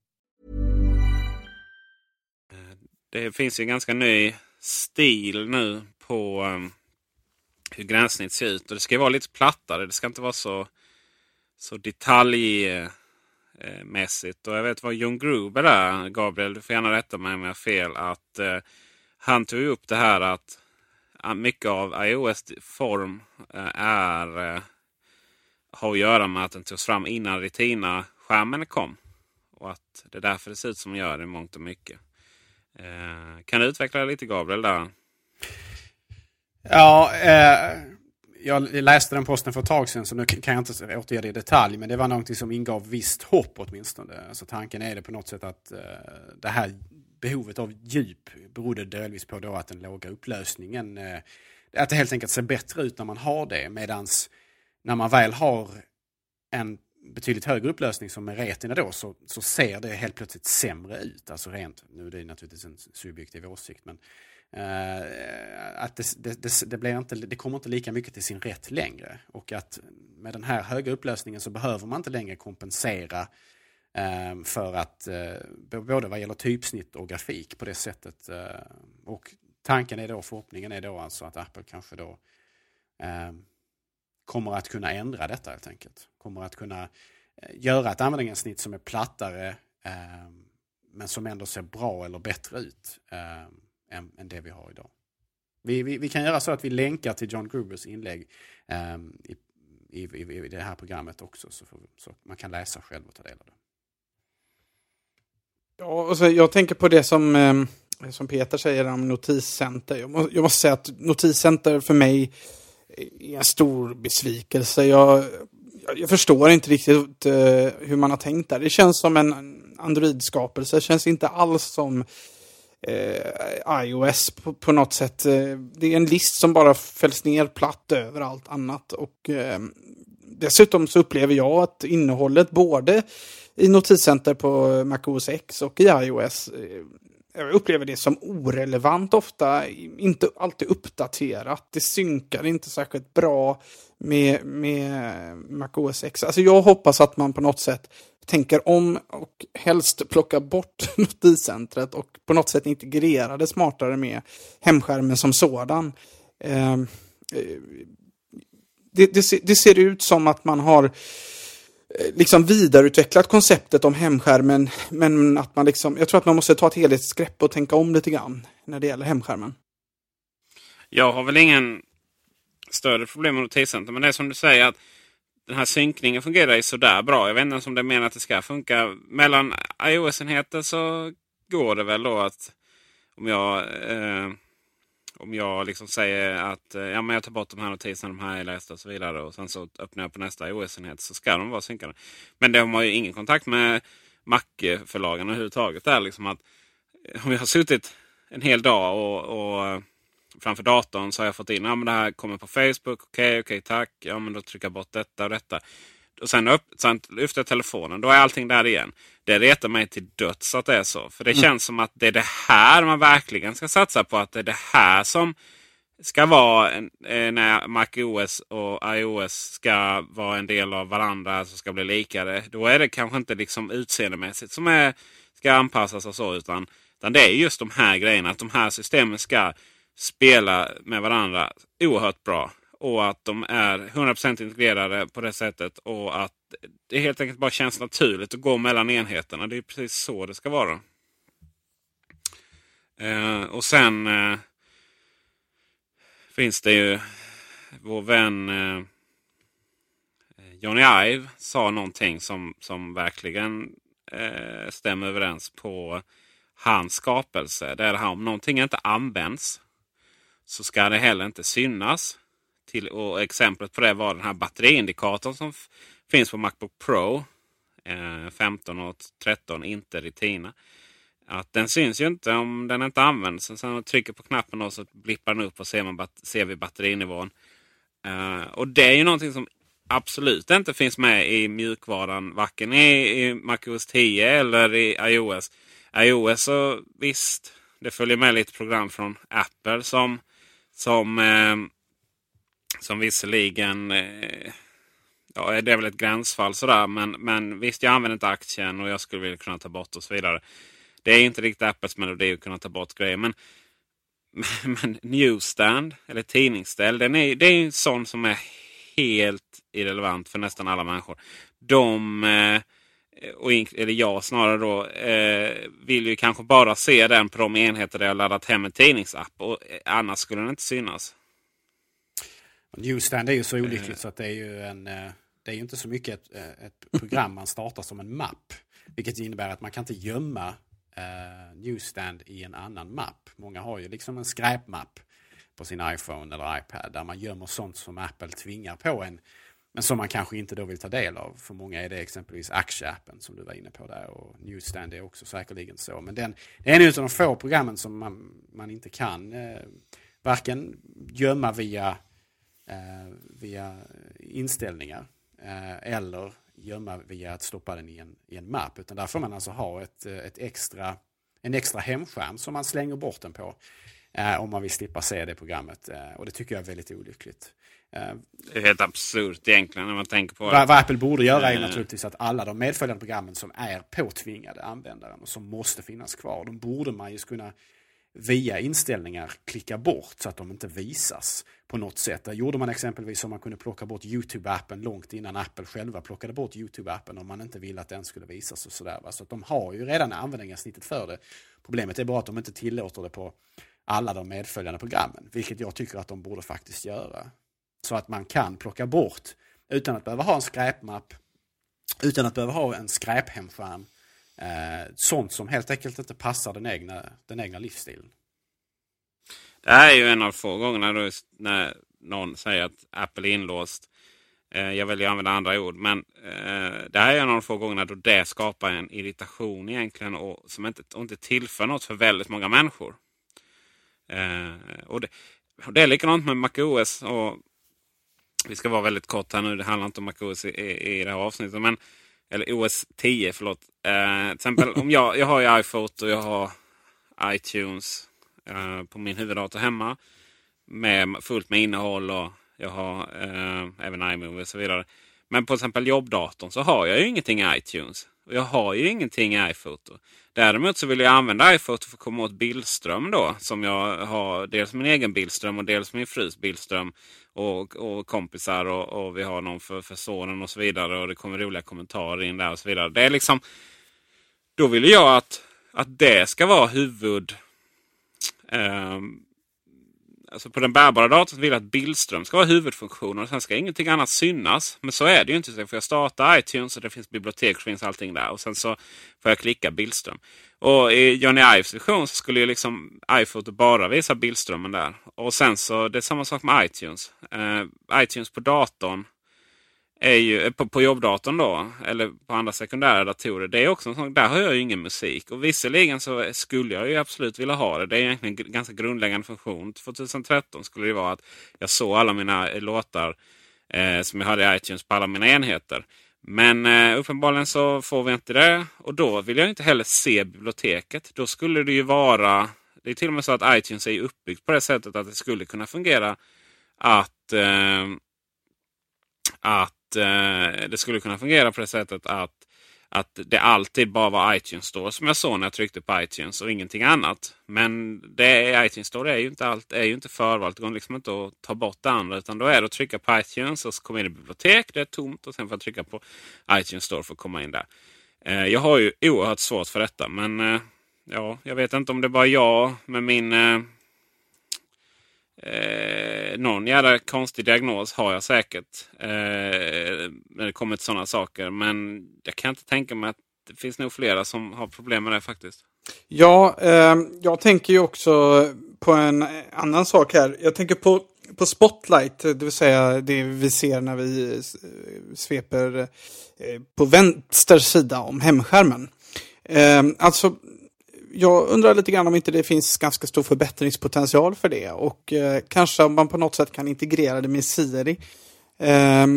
Det finns ju en ganska ny stil nu på um, hur gränssnitt ser ut. Och det ska vara lite plattare. Det ska inte vara så, så detaljmässigt. Eh, och jag vet vad John Gruber är, Gabriel, du får gärna rätta mig om jag har fel. Att uh, han tog upp det här att uh, mycket av iOS form uh, eh, är uh, har att göra med att den togs fram innan Retina-skärmen kom. Och att det är därför det ser ut som det gör i mångt och mycket. Eh, kan du utveckla lite Gabriel där? Ja, eh, jag läste den posten för ett tag sedan så nu kan jag inte återge det i detalj. Men det var någonting som ingav visst hopp åtminstone. Alltså tanken är det på något sätt att eh, det här behovet av djup berodde delvis på då att den låga upplösningen, eh, att det helt enkelt ser bättre ut när man har det. Medans när man väl har en betydligt högre upplösning som med Retina då så, så ser det helt plötsligt sämre ut. Alltså rent, nu är det naturligtvis en subjektiv åsikt men eh, att det, det, det, det, blir inte, det kommer inte lika mycket till sin rätt längre. Och att med den här höga upplösningen så behöver man inte längre kompensera eh, för att eh, både vad gäller typsnitt och grafik på det sättet. Eh, och tanken är då, förhoppningen är då alltså att Apple kanske då eh, kommer att kunna ändra detta helt enkelt. Kommer att kunna eh, göra ett användargränssnitt som är plattare eh, men som ändå ser bra eller bättre ut eh, än, än, det vi har idag. Vi, vi, vi, kan göra så att vi länkar till John Grubers inlägg eh, i, i, i, det här programmet också så, för, så, man kan läsa själv och ta del av det. Ja, och så jag tänker på det som, eh, som Peter säger om notiscenter. Jag, må, jag måste säga att notiscenter för mig är en stor besvikelse. Jag, jag, jag förstår inte riktigt eh, hur man har tänkt där. Det känns som en Android-skapelse. Det känns inte alls som eh, iOS på, på, något sätt. Eh, det är en list som bara fälls ner platt över allt annat. Och eh, dessutom så upplever jag att innehållet både i Notiscenter på MacOS X och i iOS eh, jag upplever det som orelevant ofta, inte alltid uppdaterat. Det synkar inte särskilt bra med, med MacOS X. Alltså jag hoppas att man på något sätt tänker om och helst plockar bort notiscentret och på något sätt integrerar det smartare med hemskärmen som sådan. Ehm, eh, det, det, det, ser ut som att man har eh, liksom vidareutvecklat konceptet om hemskärmen, men att man liksom, jag tror att man måste ta ett helhetsgrepp och tänka om lite grann när det gäller hemskärmen. Jag har väl ingen större problem med notiscenter, men det är som du säger att den här synkningen fungerar ju sådär bra. Jag vet inte ens om det menar att det ska funka. Mellan iOS-enheter så går det väl då att om jag eh, om jag liksom säger att eh, ja, men jag tar bort de här notiserna, de här är lästa och så vidare. Och sen så öppnar jag på nästa iOS-enhet så ska de vara synkade. Men de har ju ingen kontakt med Mac-förlagen överhuvudtaget. Där, liksom att, om jag har suttit en hel dag och, och framför datorn så har jag fått in att ja, det här kommer på Facebook. Okej, okay, okej, okay, tack. Ja, men då trycker jag bort detta och detta. Och sen, upp, sen lyfter jag telefonen. Då är allting där igen. Det retar mig till döds att det är så. För det mm. känns som att det är det här man verkligen ska satsa på. Att det är det här som ska vara eh, när MacOS och iOS ska vara en del av varandra. Som ska bli likare. Då är det kanske inte liksom utseendemässigt som är, ska anpassas och så. Utan, utan det är just de här grejerna. Att de här systemen ska spela med varandra oerhört bra. Och att de är 100% integrerade på det sättet. Och att det helt enkelt bara känns naturligt att gå mellan enheterna. Det är precis så det ska vara. Eh, och sen eh, finns det ju vår vän eh, Johnny Ive sa någonting som, som verkligen eh, stämmer överens på hans skapelse. Det är det här om någonting inte används så ska det heller inte synas. Till, och exemplet på det var den här batteriindikatorn som finns på Macbook Pro. Eh, 15 och 13, inte Retina. Att den syns ju inte om den inte används. Sen när man trycker på knappen och så blippar den upp och ser, man ser vi batterinivån. Eh, och det är ju någonting som absolut inte finns med i mjukvaran. Varken i, i MacOS 10 eller i iOS. iOS så visst, det följer med lite program från Apple som som, eh, som visserligen eh, ja, det är väl ett gränsfall sådär. Men, men visst, jag använder inte aktien och jag skulle vilja kunna ta bort och så vidare. Det är inte riktigt Apples melodi att kunna ta bort grejer. Men, men Newsstand, eller tidningsställ, den är, det är en sån som är helt irrelevant för nästan alla människor. De, eh, och, eller jag snarare då, eh, vill ju kanske bara se den på de enheter där jag laddat hem en tidningsapp. Och, eh, annars skulle den inte synas. Newsstand är ju så olyckligt så att det är ju en... Eh, det är ju inte så mycket ett, eh, ett program man startar som en mapp. Vilket innebär att man kan inte gömma eh, Newsstand i en annan mapp. Många har ju liksom en skräpmapp på sin iPhone eller iPad där man gömmer sånt som Apple tvingar på en men som man kanske inte då vill ta del av. För många är det exempelvis aktieappen som du var inne på där och Newsstand är också säkerligen så. Men den, det är en av de få programmen som man, man inte kan eh, varken gömma via, eh, via inställningar eh, eller gömma via att stoppa den i en, i en mapp. Utan där får man alltså ha ett, eh, ett extra, en extra hemskärm som man slänger bort den på. Eh, om man vill slippa se det programmet. Eh, och det tycker jag är väldigt olyckligt. Eh, det är helt absurt egentligen när man tänker på vad, vad Apple borde göra är naturligtvis att alla de medföljande programmen som är påtvingade användaren och som måste finnas kvar, de borde man ju kunna via inställningar klicka bort så att de inte visas på något sätt. Där gjorde man exempelvis så man kunde plocka bort YouTube-appen långt innan Apple själva plockade bort YouTube-appen om man inte ville att den skulle visas och sådär. Så att de har ju redan användarsnittet för det. Problemet är bara att de inte tillåter det på alla de medföljande programmen, vilket jag tycker att de borde faktiskt göra. Så att man kan plocka bort utan att behöva ha en skräpmapp, utan att behöva ha en skräphemskärm Eh, sånt som helt enkelt inte passar den egna, den egna livsstilen. Det här är ju en av få gångerna då, när någon säger att Apple är inlåst. Eh, jag väljer att använda andra ord. Men eh, det här är en av de få gångerna då det skapar en irritation egentligen. Och som inte, och inte tillför något för väldigt många människor. Eh, och, det, och det är likadant med MacOS. Och vi ska vara väldigt kort här nu. Det handlar inte om MacOS i, i, i det här avsnittet. Men, eller OS 10, förlåt. Eh, till exempel om jag, jag har ju iPhoto och jag har iTunes eh, på min huvuddator hemma. Med fullt med innehåll och jag har eh, även iMovie och så vidare. Men på exempel jobbdatorn så har jag ju ingenting i iTunes. Och jag har ju ingenting i iPhoto. Däremot så vill jag använda iPhoto för att komma åt bildström då. Som jag har dels min egen bildström och dels min frus bildström. Och, och kompisar och, och, vi har någon för, för sonen och så vidare. Och det kommer roliga kommentarer in där och så vidare. Det är liksom... Då vill jag att, att det ska vara huvud... Um, alltså på den bärbara datorn vill jag att bildström ska vara huvudfunktionen. Och sen ska ingenting annat synas. Men så är det ju inte. Så får jag starta iTunes och det finns bibliotek och finns allting där. Och sen så får jag klicka bildström. Och i Johnny Ives version så skulle ju liksom iPhoto bara visa bildströmmen där. Och sen så, det är samma sak med iTunes. Uh, iTunes på datorn är ju, eh, på, på jobbdatorn då, eller på andra sekundära datorer. Det är också en sån, där har jag ju ingen musik. Och visserligen så skulle jag ju absolut vilja ha det. Det är egentligen en ganska grundläggande funktion. 2013 skulle det vara att jag såg alla mina eh, låtar eh, som jag hade i iTunes på alla mina enheter. Men eh, uppenbarligen så får vi inte det. Och då vill jag inte heller se biblioteket. Då skulle det ju vara... Det är till och med så att iTunes är uppbyggt på det sättet att det skulle kunna fungera att, eh, att eh, det skulle kunna fungera på det sättet att, att det alltid bara var iTunes Store som jag såg när jag tryckte på iTunes och ingenting annat. Men det iTunes Store är ju inte, allt, är ju inte förvalt. Det går liksom inte att ta bort det andra. Utan då är det att trycka på iTunes och så kommer in i bibliotek. Det är tomt och sen får jag trycka på iTunes Store för att komma in där. Eh, jag har ju oerhört svårt för detta. Men eh, ja, jag vet inte om det är bara jag med min eh, eh, någon jävla konstig diagnos har jag säkert. Eh, när det kommer till sådana saker. Men jag kan inte tänka mig att det finns nog flera som har problem med det faktiskt. Ja, eh, jag tänker ju också på en annan sak här. Jag tänker på, på Spotlight, det vill säga det vi ser när vi eh, sveper eh, på vänster sida om hemskärmen. Eh, alltså jag undrar lite grann om inte det finns ganska stor förbättringspotential för det. Och eh, kanske om man på något sätt kan integrera det med Siri. Eh,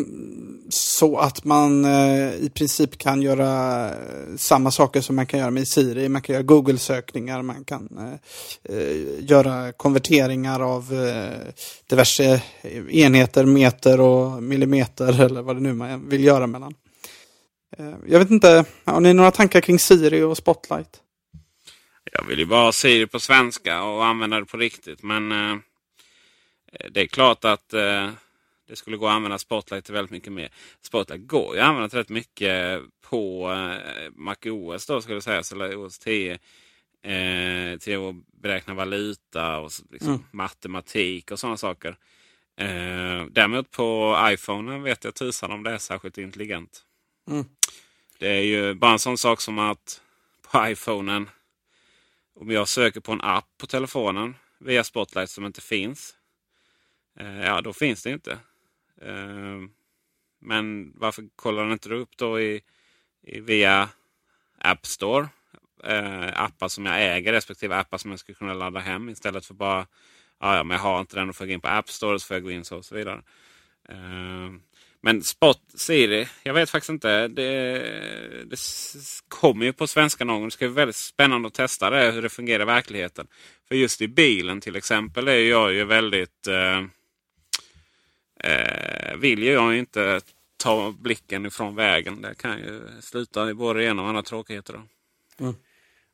så att man eh, i princip kan göra eh, samma saker som man kan göra med Siri. Man kan göra Google-sökningar, man kan eh, eh, göra konverteringar av eh, diverse enheter, meter och millimeter eller vad det nu man vill göra mellan. Eh, jag vet inte, har ni några tankar kring Siri och Spotlight? Jag vill ju bara se det på svenska och använda det på riktigt. Men eh, det är klart att eh, det skulle gå att använda Spotlight till väldigt mycket mer. Spotlight går ju att använda rätt mycket på eh, MacOS då skulle jag säga, eller OS 10. Eh, till att beräkna valuta och liksom, mm. matematik och sådana saker. Eh, däremot på iPhone vet jag tusan om det är särskilt intelligent. Mm. Det är ju bara en sån sak som att på iPhonen om jag söker på en app på telefonen via Spotlight som inte finns. Eh, ja, då finns det inte. Eh, men varför kollar den inte upp då i, i via App Store? Eh, appar som jag äger respektive appar som jag skulle kunna ladda hem istället för bara ja, men jag har inte den och får gå in på App Store så får jag gå in så och så vidare. Eh, men Spot Siri, jag vet faktiskt inte. Det, det kommer ju på svenska någon gång. Det ska bli väldigt spännande att testa det, hur det fungerar i verkligheten. För just i bilen till exempel är jag ju väldigt... Eh, eh, vill ju jag inte ta blicken ifrån vägen. Det kan ju sluta i både det ena och andra tråkigheter. Mm.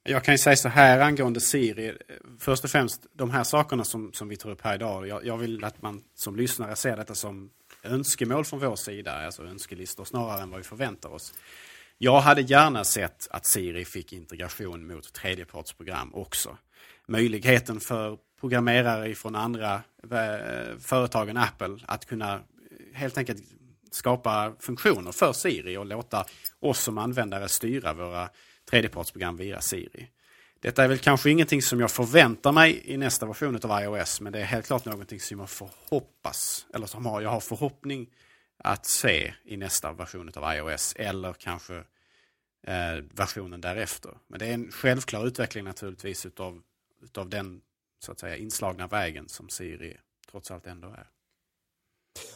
Jag kan ju säga så här angående Siri. Först och främst de här sakerna som, som vi tar upp här idag. Jag, jag vill att man som lyssnare ser detta som önskemål från vår sida, alltså önskelistor snarare än vad vi förväntar oss. Jag hade gärna sett att Siri fick integration mot tredjepartsprogram också. Möjligheten för programmerare från andra eh, företag än Apple att kunna eh, helt enkelt skapa funktioner för Siri och låta oss som användare styra våra tredjepartsprogram via Siri. Detta är väl kanske ingenting som jag förväntar mig i nästa version av iOS, men det är helt klart någonting som jag får hoppas, eller som jag har förhoppning att se i nästa version av iOS, eller kanske eh, versionen därefter. Men det är en självklar utveckling naturligtvis utav, utav den så att säga inslagna vägen som Siri trots allt ändå är.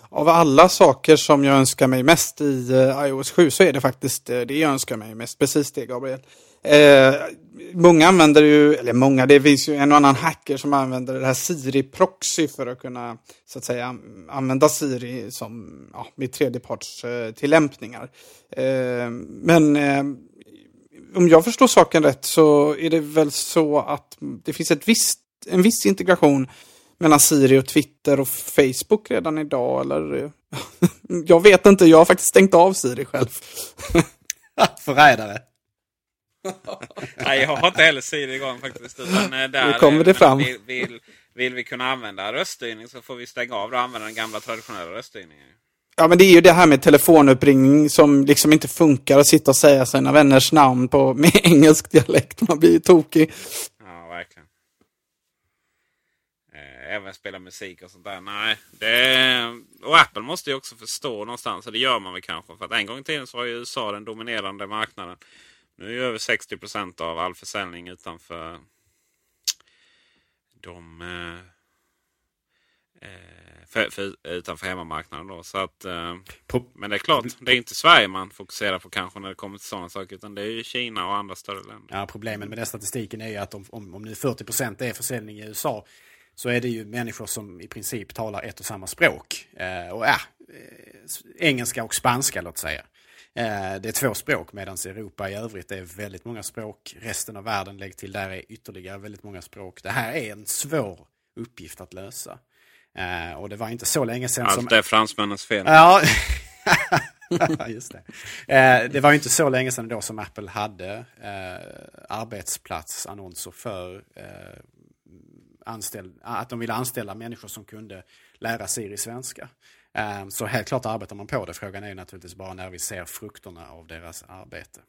Av alla saker som jag önskar mig mest i eh, iOS 7 så är det faktiskt eh, det jag önskar mig mest. Precis det Gabriel. Eh, många använder ju, eller många, det finns ju en och annan hacker som använder det här Siri Proxy för att kunna så att säga använda Siri som ja, med tredjeparts tillämpningar. Eh, men eh, om jag förstår saken rätt så är det väl så att det finns ett visst, en viss integration mellan Siri och Twitter och Facebook redan idag eller? jag vet inte, jag har faktiskt stängt av Siri själv. Förrädare. Nej, jag har inte heller Siri igång faktiskt. Utan eh, där, nu kommer det fram. Vill, vill, vill, vi kunna använda röststyrning så får vi stänga av och använda den gamla traditionella röststyrningen. Ja, men det är ju det här med telefonuppringning som liksom inte funkar att sitta och säga sina vänners namn på, med engelsk dialekt. Man blir ju tokig. Ja, verkligen även spela musik och sånt där. Nej, det, och Apple måste ju också förstå någonstans. Och det gör man väl kanske. För att en gång i tiden så var ju USA den dominerande marknaden. Nu är ju över 60 procent av all försäljning utanför de... Eh, eh, för, för, utanför hemmamarknaden då. Så att, eh, men det är klart, det är inte Sverige man fokuserar på kanske när det kommer till sådana saker. Utan det är ju Kina och andra större länder. Ja, problemet med den statistiken är ju att om, om, om nu 40 procent är försäljning i USA så är det ju människor som i princip talar ett och samma språk. Eh, och eh, engelska och spanska låt säga. Eh, det är två språk medan Europa i övrigt är väldigt många språk. Resten av världen, lägg till där, är ytterligare väldigt många språk. Det här är en svår uppgift att lösa. Eh, och det var inte så länge sedan Allt som... det är fransmännens fel. Ja, just det. Eh, det var inte så länge sedan då som Apple hade arbetsplatsannonser för anställ, att de ville anställa människor som kunde lära Siri svenska. Ehm, så helt klart arbetar man på det. Frågan är ju naturligtvis bara när vi ser frukterna av deras arbete.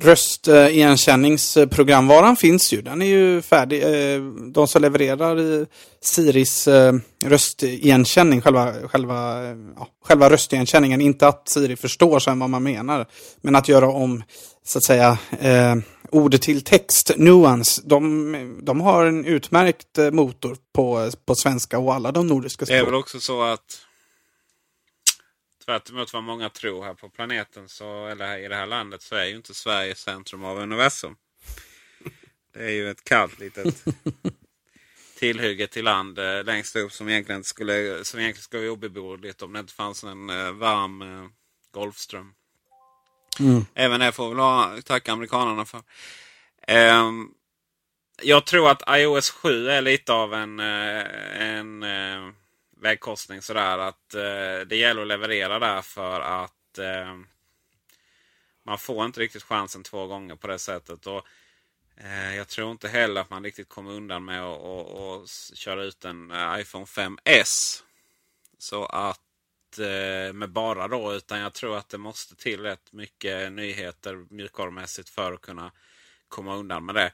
Röstigenkänningsprogramvaran finns ju. Den är ju färdig. Ehm, de som levererar Siris ehm, röstigenkänning, själva, själva, ja, själva röstigenkänningen, inte att Siri förstår sen vad man menar, men att göra om så att säga eh, ord till text, Nuance, de, de har en utmärkt eh, motor på, på svenska och alla de nordiska språken. Det är väl också så att tvärt emot vad många tror här på planeten, så, eller i det här landet, så är ju inte Sverige centrum av universum. Det är ju ett kallt litet tillhygge till land eh, längst upp som egentligen skulle, som egentligen skulle vara obeboeligt om det inte fanns en eh, varm eh, Golfström. Mm. Även det får vi väl tacka amerikanerna för. Um, jag tror att iOS 7 är lite av en, eh, en uh, vägkorsning sådär. Att uh, det gäller att leverera där för att man får inte riktigt chansen två gånger på det sättet. Och, jag tror inte heller att man riktigt kommer undan med att köra ut en iPhone 5S. Så att Eh, med bara då. Utan jag tror att det måste till rätt mycket nyheter mjukvarumässigt för att kunna komma undan med det.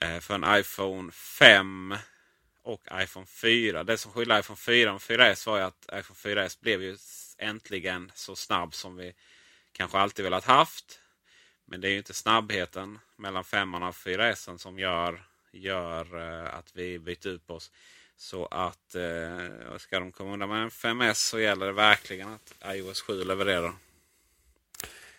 Eh, för en iPhone 5 och iPhone 4. Det som skiljer iPhone 4 och 4S var ju att iPhone 4S blev ju äntligen så snabb som vi kanske alltid velat haft. Men det är ju inte snabbheten mellan 5 och 4S som gör, gör eh, att vi byter upp oss. Så att eh, ska de komma undan med en 5S så gäller det verkligen att iOS 7 levererar.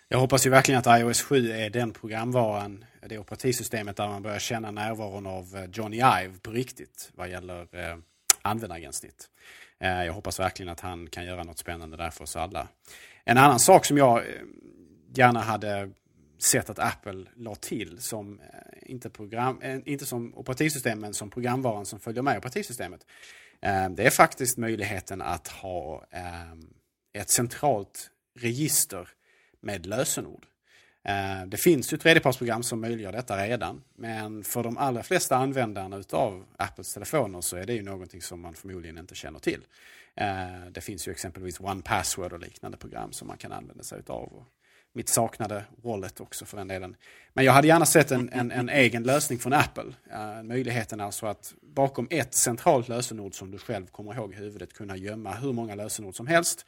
Jag hoppas ju verkligen att iOS 7 är den programvaran, det operativsystemet där man börjar känna närvaron av eh, Johnny Ive på riktigt vad gäller eh, användargränssnitt. Eh, jag hoppas verkligen att han kan göra något spännande där för oss alla. En annan sak som jag eh, gärna hade sätt att Apple la till som eh, inte, program, eh, inte som operativsystem men som programvaran som följer med operativsystemet. Eh, det är faktiskt möjligheten att ha ett centralt register med lösenord. Det finns ju tredjepartsprogram som möjliggör detta redan. Men för de allra flesta användarna utav Apples telefoner så är det ju någonting som man förmodligen inte känner till. Det finns ju exempelvis One Password och liknande program som man kan använda sig utav mitt saknade wallet också för den delen. Men jag hade gärna sett en, en, en egen lösning från Apple. Uh, möjligheten alltså att bakom ett centralt lösenord som du själv kommer ihåg i huvudet kunna gömma hur många lösenord som helst.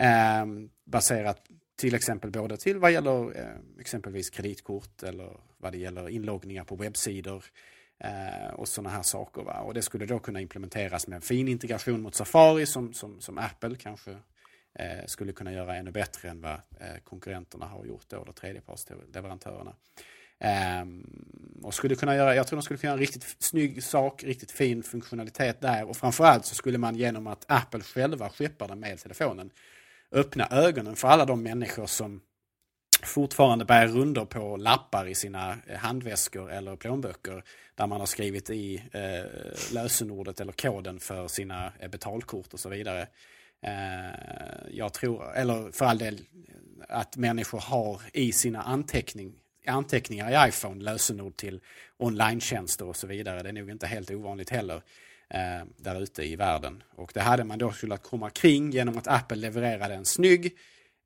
Uh, baserat till exempel både till vad gäller uh, exempelvis kreditkort eller vad det gäller inloggningar på webbsidor eh, och sådana här saker. Va? Och det skulle då kunna implementeras med en fin integration mot Safari som, som, som Apple kanske Eh, skulle kunna göra ännu bättre än vad eh, konkurrenterna har gjort då, eller tredjepartsleverantörerna. Ehm, och skulle kunna göra, jag tror de skulle kunna göra en riktigt snygg sak, riktigt fin funktionalitet där och framförallt så skulle man genom att Apple själva skeppar den med telefonen öppna ögonen för alla de människor som fortfarande bär runder på lappar i sina eh, handväskor eller plånböcker där man har skrivit i eh, lösenordet eller koden för sina eh, betalkort och så vidare. Eh, jag tror, eller för all del, att människor har i sina anteckning, anteckningar i iPhone lösenord till online och så vidare. Det är nog inte helt ovanligt heller eh, där ute i världen. Och det hade man då skulle komma kring genom att Apple levererade en snygg,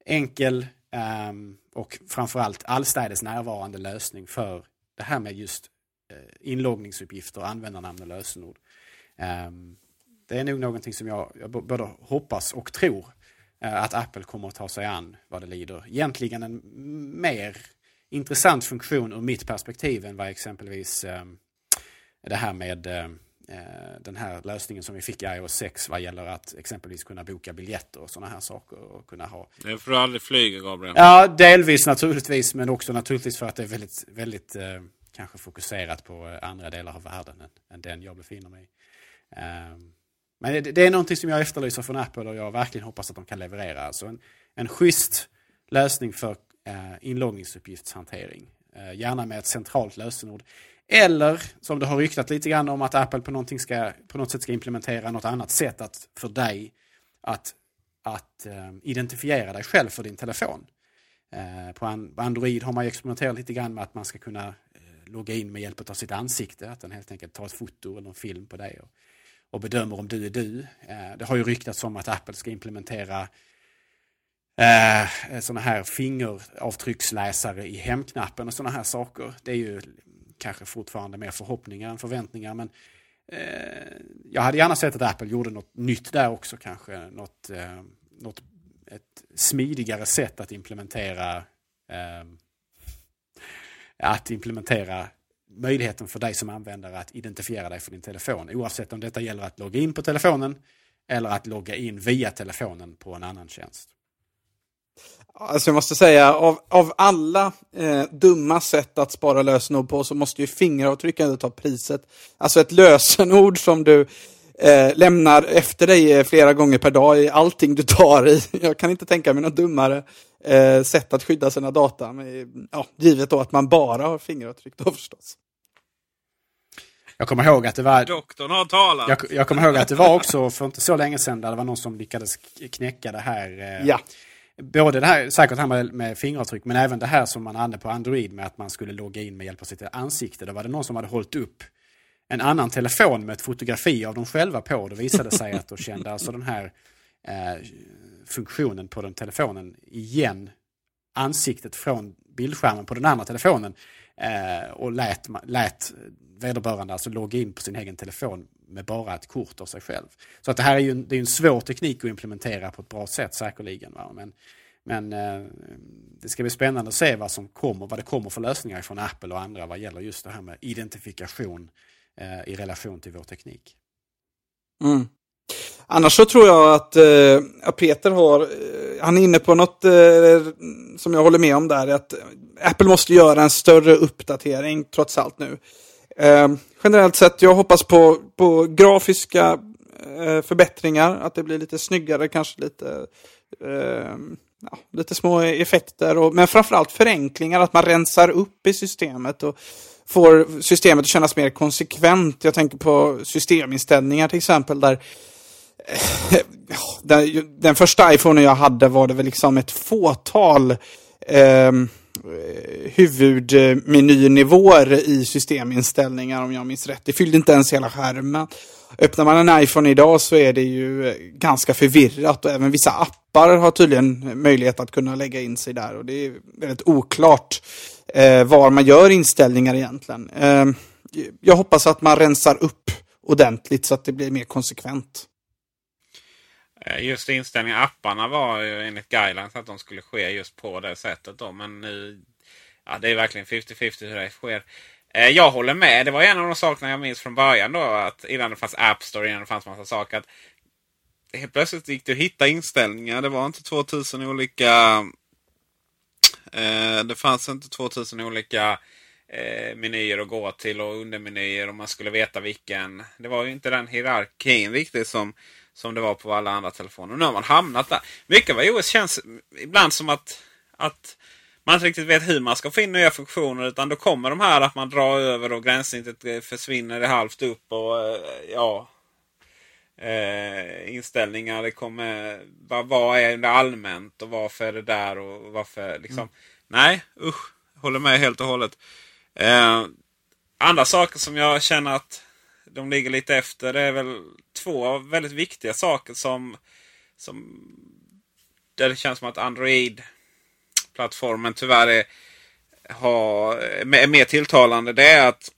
enkel eh, och framförallt allstädes närvarande lösning för det här med just eh, inloggningsuppgifter, användarnamn och lösenord. Eh, det är nog någonting som jag, jag både hoppas och tror uh, att Apple kommer att ta sig an vad det lider. Egentligen en mer intressant funktion ur mitt perspektiv än vad exempelvis um, det här med Eh, den här lösningen som vi fick i iOS 6 vad gäller att exempelvis kunna boka biljetter och sådana här saker. Och kunna ha... Det är för att du aldrig flyger Gabriel. Ja, delvis naturligtvis men också naturligtvis för att det är väldigt, väldigt eh, kanske fokuserat på eh, andra delar av världen än, än den jag befinner mig i. Eh, men det, det, är någonting som jag efterlyser från Apple och jag verkligen hoppas att de kan leverera. Alltså en, en schysst lösning för eh, inloggningsuppgiftshantering. Eh, gärna med ett centralt lösenord. Eller som det har ryktat lite grann om att Apple på, ska, på något sätt ska implementera något annat sätt att, för dig att, att eh, identifiera dig själv för din telefon. Eh, på, an, på, Android har man experimenterat lite grann med att man ska kunna eh, logga in med hjälp av sitt ansikte. Att den helt enkelt tar ett foto eller en film på dig och, och bedömer om du är du. Eh, det har ju ryktats om att Apple ska implementera eh, sådana här fingeravtrycksläsare i hemknappen och sådana här saker. Det är ju kanske fortfarande mer förhoppningar än förväntningar. Men eh, jag hade gärna sett att Apple gjorde något nytt där också kanske. Något, eh, något ett smidigare sätt att implementera eh, att implementera möjligheten för dig som användare att identifiera dig för din telefon. Oavsett om detta gäller att logga in på telefonen eller att logga in via telefonen på en annan tjänst. Alltså jag måste säga, av, av alla eh, dumma sätt att spara lösenord på så måste ju fingeravtryck ändå ta priset. Alltså ett lösenord som du eh, lämnar efter dig eh, flera gånger per dag i allting du tar i. Jag kan inte tänka mig något dummare eh, sätt att skydda sina data. Men, ja, givet då att man bara har fingeravtryck då förstås. Jag kommer ihåg att det var... Doktorn har talat! Jag, jag kommer ihåg att det var också för inte så länge sedan där det var någon som lyckades knäcka det här. Eh, ja både det här, säkert det här med, med fingeravtryck, men även det här som man hade på Android med att man skulle logga in med hjälp av sitt ansikte. Då var det någon som hade hållit upp en annan telefon med ett fotografi av dem själva på. Då visade det sig att då kände alltså den här eh, funktionen på den telefonen igen ansiktet från bildskärmen på den andra telefonen eh, och lät, lät vederbörande alltså logga in på sin egen telefon med bara ett kort av sig själv. Så att det här är ju en, det är en svår teknik att implementera på ett bra sätt säkerligen. Va? Men, men eh, det ska bli spännande att se vad som kommer, vad det kommer för lösningar från Apple och andra vad gäller just det här med identifikation eh, Eh, i relation till vår teknik. Mm. Annars så tror jag att eh, Peter har, eh, han är inne på något eh, som jag håller med om där, att Apple måste göra en större uppdatering trots allt nu. Eh, generellt sett, jag hoppas på, på grafiska eh, förbättringar, att det blir lite snyggare, kanske lite, ja, lite små effekter, och, men framförallt förenklingar, att man rensar upp i systemet och får systemet att kännas mer konsekvent. Jag tänker på systeminställningar till exempel, där eh, den, den första iPhone jag hade var det väl liksom ett fåtal ehm, eh, huvudmenynivåer eh, i systeminställningar om jag minns rätt. Det fyllde inte ens hela skärmen. öppnar man en iPhone idag så är det ju eh, ganska förvirrat och även vissa appar har tydligen möjlighet att kunna lägga in sig där och det är väldigt oklart eh, var man gör inställningar egentligen. Eh, jag hoppas att man rensar upp ordentligt så att det blir mer konsekvent. Eh, just inställningar apparna var ju enligt guidelines att de skulle ske just på det sättet. Då. Men nu, ja, det är verkligen 50-50 hur det sker. Eh, jag håller med. Det var en av de sakerna jag minns från början. då att Innan det fanns App Store, innan det fanns massa saker. Att helt plötsligt gick det att hitta inställningar. Det var inte 2000 olika... Eh, det fanns inte 2000 olika eh, menyer att gå till och undermenyer och man skulle veta vilken. Det var ju inte den hierarkin riktigt som, som det var på alla andra telefoner. Nu har man hamnat där. Mycket av iOS känns ibland som att, att man inte riktigt vet hur man ska få in nya funktioner. Utan då kommer de här att man drar över och gränssnittet eh, försvinner halvt upp. och ja eh, Inställningar. Det kommer, vad, vad är det allmänt och varför är det där och varför liksom. Mm. Nej usch. Håller med helt och hållet. Eh, andra saker som jag känner att de ligger lite efter. Det är väl två väldigt viktiga saker som, som där det känns som att Android plattformen tyvärr är, har, är mer tilltalande. Det är att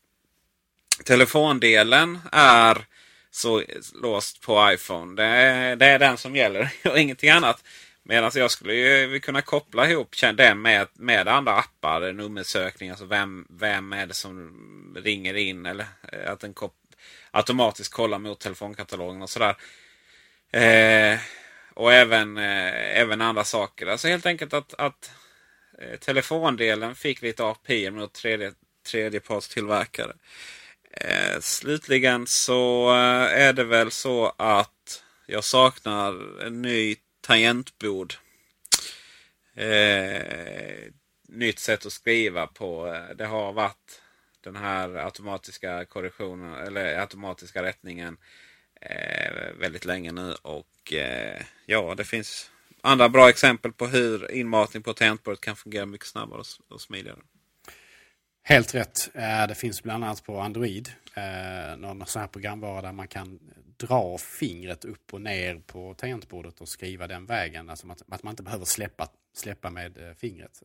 telefondelen är så låst på iPhone. Det är, det är den som gäller och ingenting annat. Medan jag skulle ju kunna koppla ihop den med, med andra appar. Nummersökning, alltså vem, vem är det som ringer in. Eller eh, att den automatiskt kollar mot telefonkatalogen och sådär. Eh, och även, eh, även andra saker. Alltså helt enkelt att, att eh, telefondelen fick lite API mot tredje, tredjepartstillverkare. Eh, Eh, slutligen så eh, är det väl så att jag saknar en ny tangentbord. Eh, nytt sätt att skriva på. Eh, det har varit den här automatiska korrektionen eller automatiska rättningen eh, väldigt länge nu. Och eh, ja, det finns andra bra exempel på hur inmatning på tangentbordet kan fungera mycket snabbare och, och smidigare. Helt rätt. Eh, det finns bland annat på Android eh, någon sån här programvara där man kan dra fingret upp och ner på tangentbordet och skriva den vägen. Alltså att, man inte behöver släppa, släppa med eh, fingret.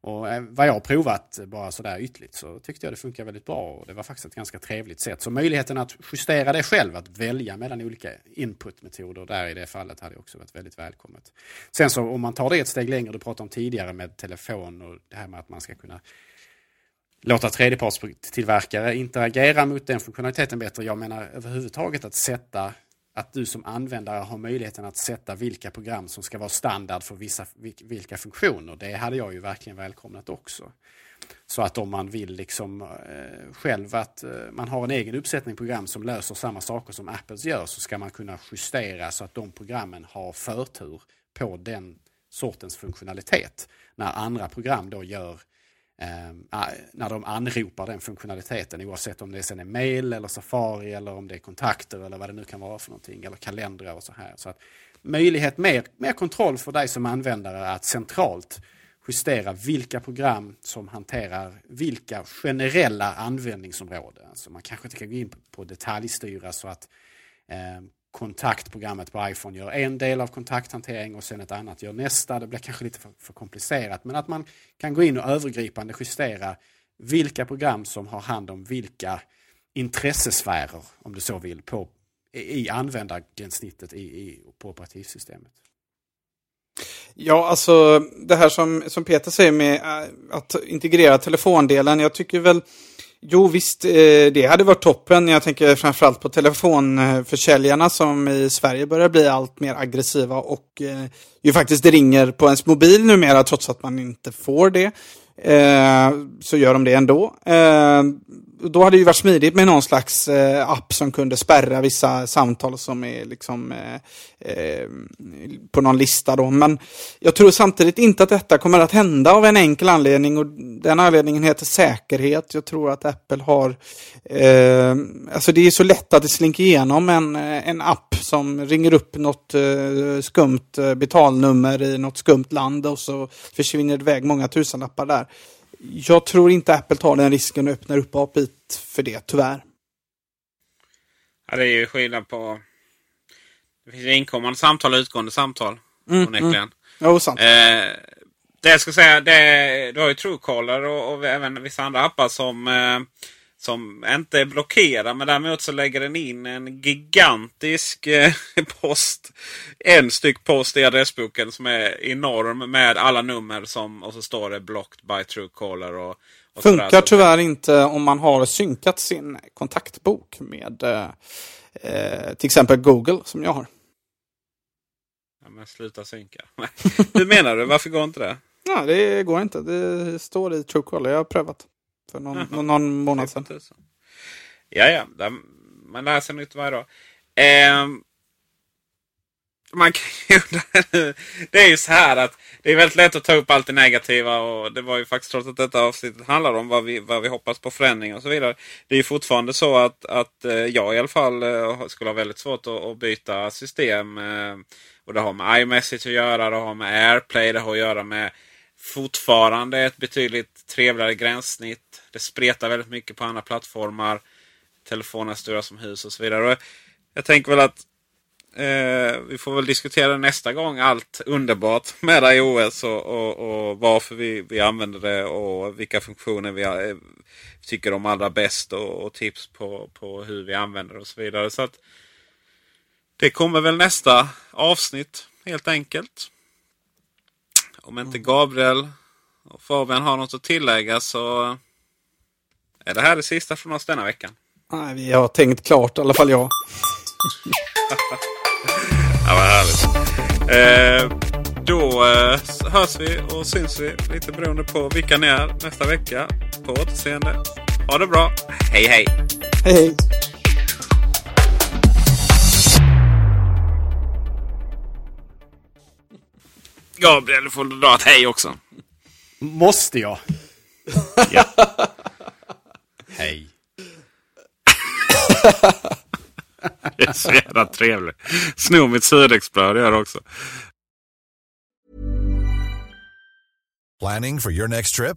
Och vad jag har provat bara sådär ytligt så tyckte jag det funkar väldigt bra. Och det var faktiskt ett ganska trevligt sätt. Så möjligheten att justera det själv, att välja mellan olika inputmetoder där i det fallet hade också varit väldigt välkommet. Sen så om man tar det ett steg längre, du pratade om tidigare med telefon och det här med att man ska kunna låta tredjepartstillverkare interagera mot den funktionaliteten bättre. Jag menar överhuvudtaget att sätta att du som användare har möjligheten att sätta vilka program som ska vara standard för vissa, vilka funktioner. Det hade jag ju verkligen välkomnat också. Så att om man vill liksom eh, själv att eh, man har en egen uppsättning program som löser samma saker som Apples gör så ska man kunna justera så att de programmen har förtur på den sortens funktionalitet. När andra program då gör eh, när de anropar den funktionaliteten oavsett om det sen är mail eller Safari eller om det är kontakter eller vad det nu kan vara för någonting eller kalendrar och så här. Så att möjlighet, mer, mer kontroll för dig som användare att centralt justera vilka program som hanterar vilka generella användningsområden. Alltså man kanske inte kan gå in på detaljstyra så att eh, kontaktprogrammet på iPhone gör en del av kontakthantering och sen ett annat gör nästa. Det blir kanske lite för, för, komplicerat men att man kan gå in och övergripande justera vilka program som har hand om vilka intressesfärer, om du så vill, på, i användargränssnittet i, i, på operativsystemet. Ja, alltså det här som, som Peter säger med äh, att integrera telefondelen. Jag tycker väl Jo, visst, eh, det hade varit toppen. Jag tänker framförallt på telefonförsäljarna som i Sverige börjar bli allt mer aggressiva och eh, ju faktiskt ringer på ens mobil numera trots att man inte får det. Eh, så gör de det ändå då hade det ju varit smidigt med någon slags eh, app som kunde spärra vissa samtal som är liksom eh, eh, på någon lista då. Men jag tror samtidigt inte att detta kommer att hända av en enkel anledning och den anledningen heter säkerhet. Jag tror att Apple har, eh, alltså det är så lätt att det slinker igenom en, eh, en app som ringer upp något eh, skumt eh, betalnummer i något skumt land och så försvinner det iväg många tusenlappar där jag tror inte Apple tar den risken och öppnar upp API för det, tyvärr. Ja, det är ju skillnad på... Det finns inkommande samtal och utgående samtal. Mm, onekligen. mm. Jo, sant. Eh, det jag ska säga, det, du har ju Truecaller och, och även vissa andra appar som, eh, som inte är blockerade. Men däremot så lägger den in en gigantisk eh, post. En styck post i adressboken som är enorm med alla nummer som och så står det blocked by Truecaller. Och, och sådär. Funkar Så- tyvärr inte om man har synkat sin kontaktbok med eh, eh, till exempel Google som jag har. Ja, men sluta synka. Hur menar du? Varför går inte det? Ja, det går inte. Det står i Truecaller. Jag har prövat för någon, någon månad sedan. Ja, ja. där- Man lär sig nytt varje dag. Eh, man kan ju, det är ju så här att det är väldigt lätt att ta upp allt det negativa. Och det var ju faktiskt trots att detta avsnittet handlar om vad vi, vad vi hoppas på förändring och så vidare. Det är ju fortfarande så att, att eh, jag i alla fall eh, skulle ha väldigt svårt att, att byta system. Eh, och det har med iMessage att göra, det har med AirPlay, det har att göra med fortfarande ett betydligt trevligare gränssnitt. Det spretar väldigt mycket på andra plattformar. Telefonen är stora som hus och så vidare. Och jag tänker väl att eh, vi får väl diskutera nästa gång allt underbart med iOS och, och, och varför vi, vi använder det och vilka funktioner vi eh, tycker om allra bäst och, och tips på, på hur vi använder det och så vidare. Så att Det kommer väl nästa avsnitt helt enkelt. Om inte Gabriel och Fabian har något att tillägga så är det här det sista från oss denna veckan. Nej, vi har tänkt klart, i alla fall jag. Ja, vad härligt. Eh, då eh, hörs vi och syns vi lite beroende på vilka ni är nästa vecka. På återseende. Ha det bra. Hej hej! Hej hej! Gabriel, du får dra ett hej också. Måste jag? Ja. Hej. Det är så jävla trevligt. Snor mitt surdegsbröd gör också. Planning for your next trip?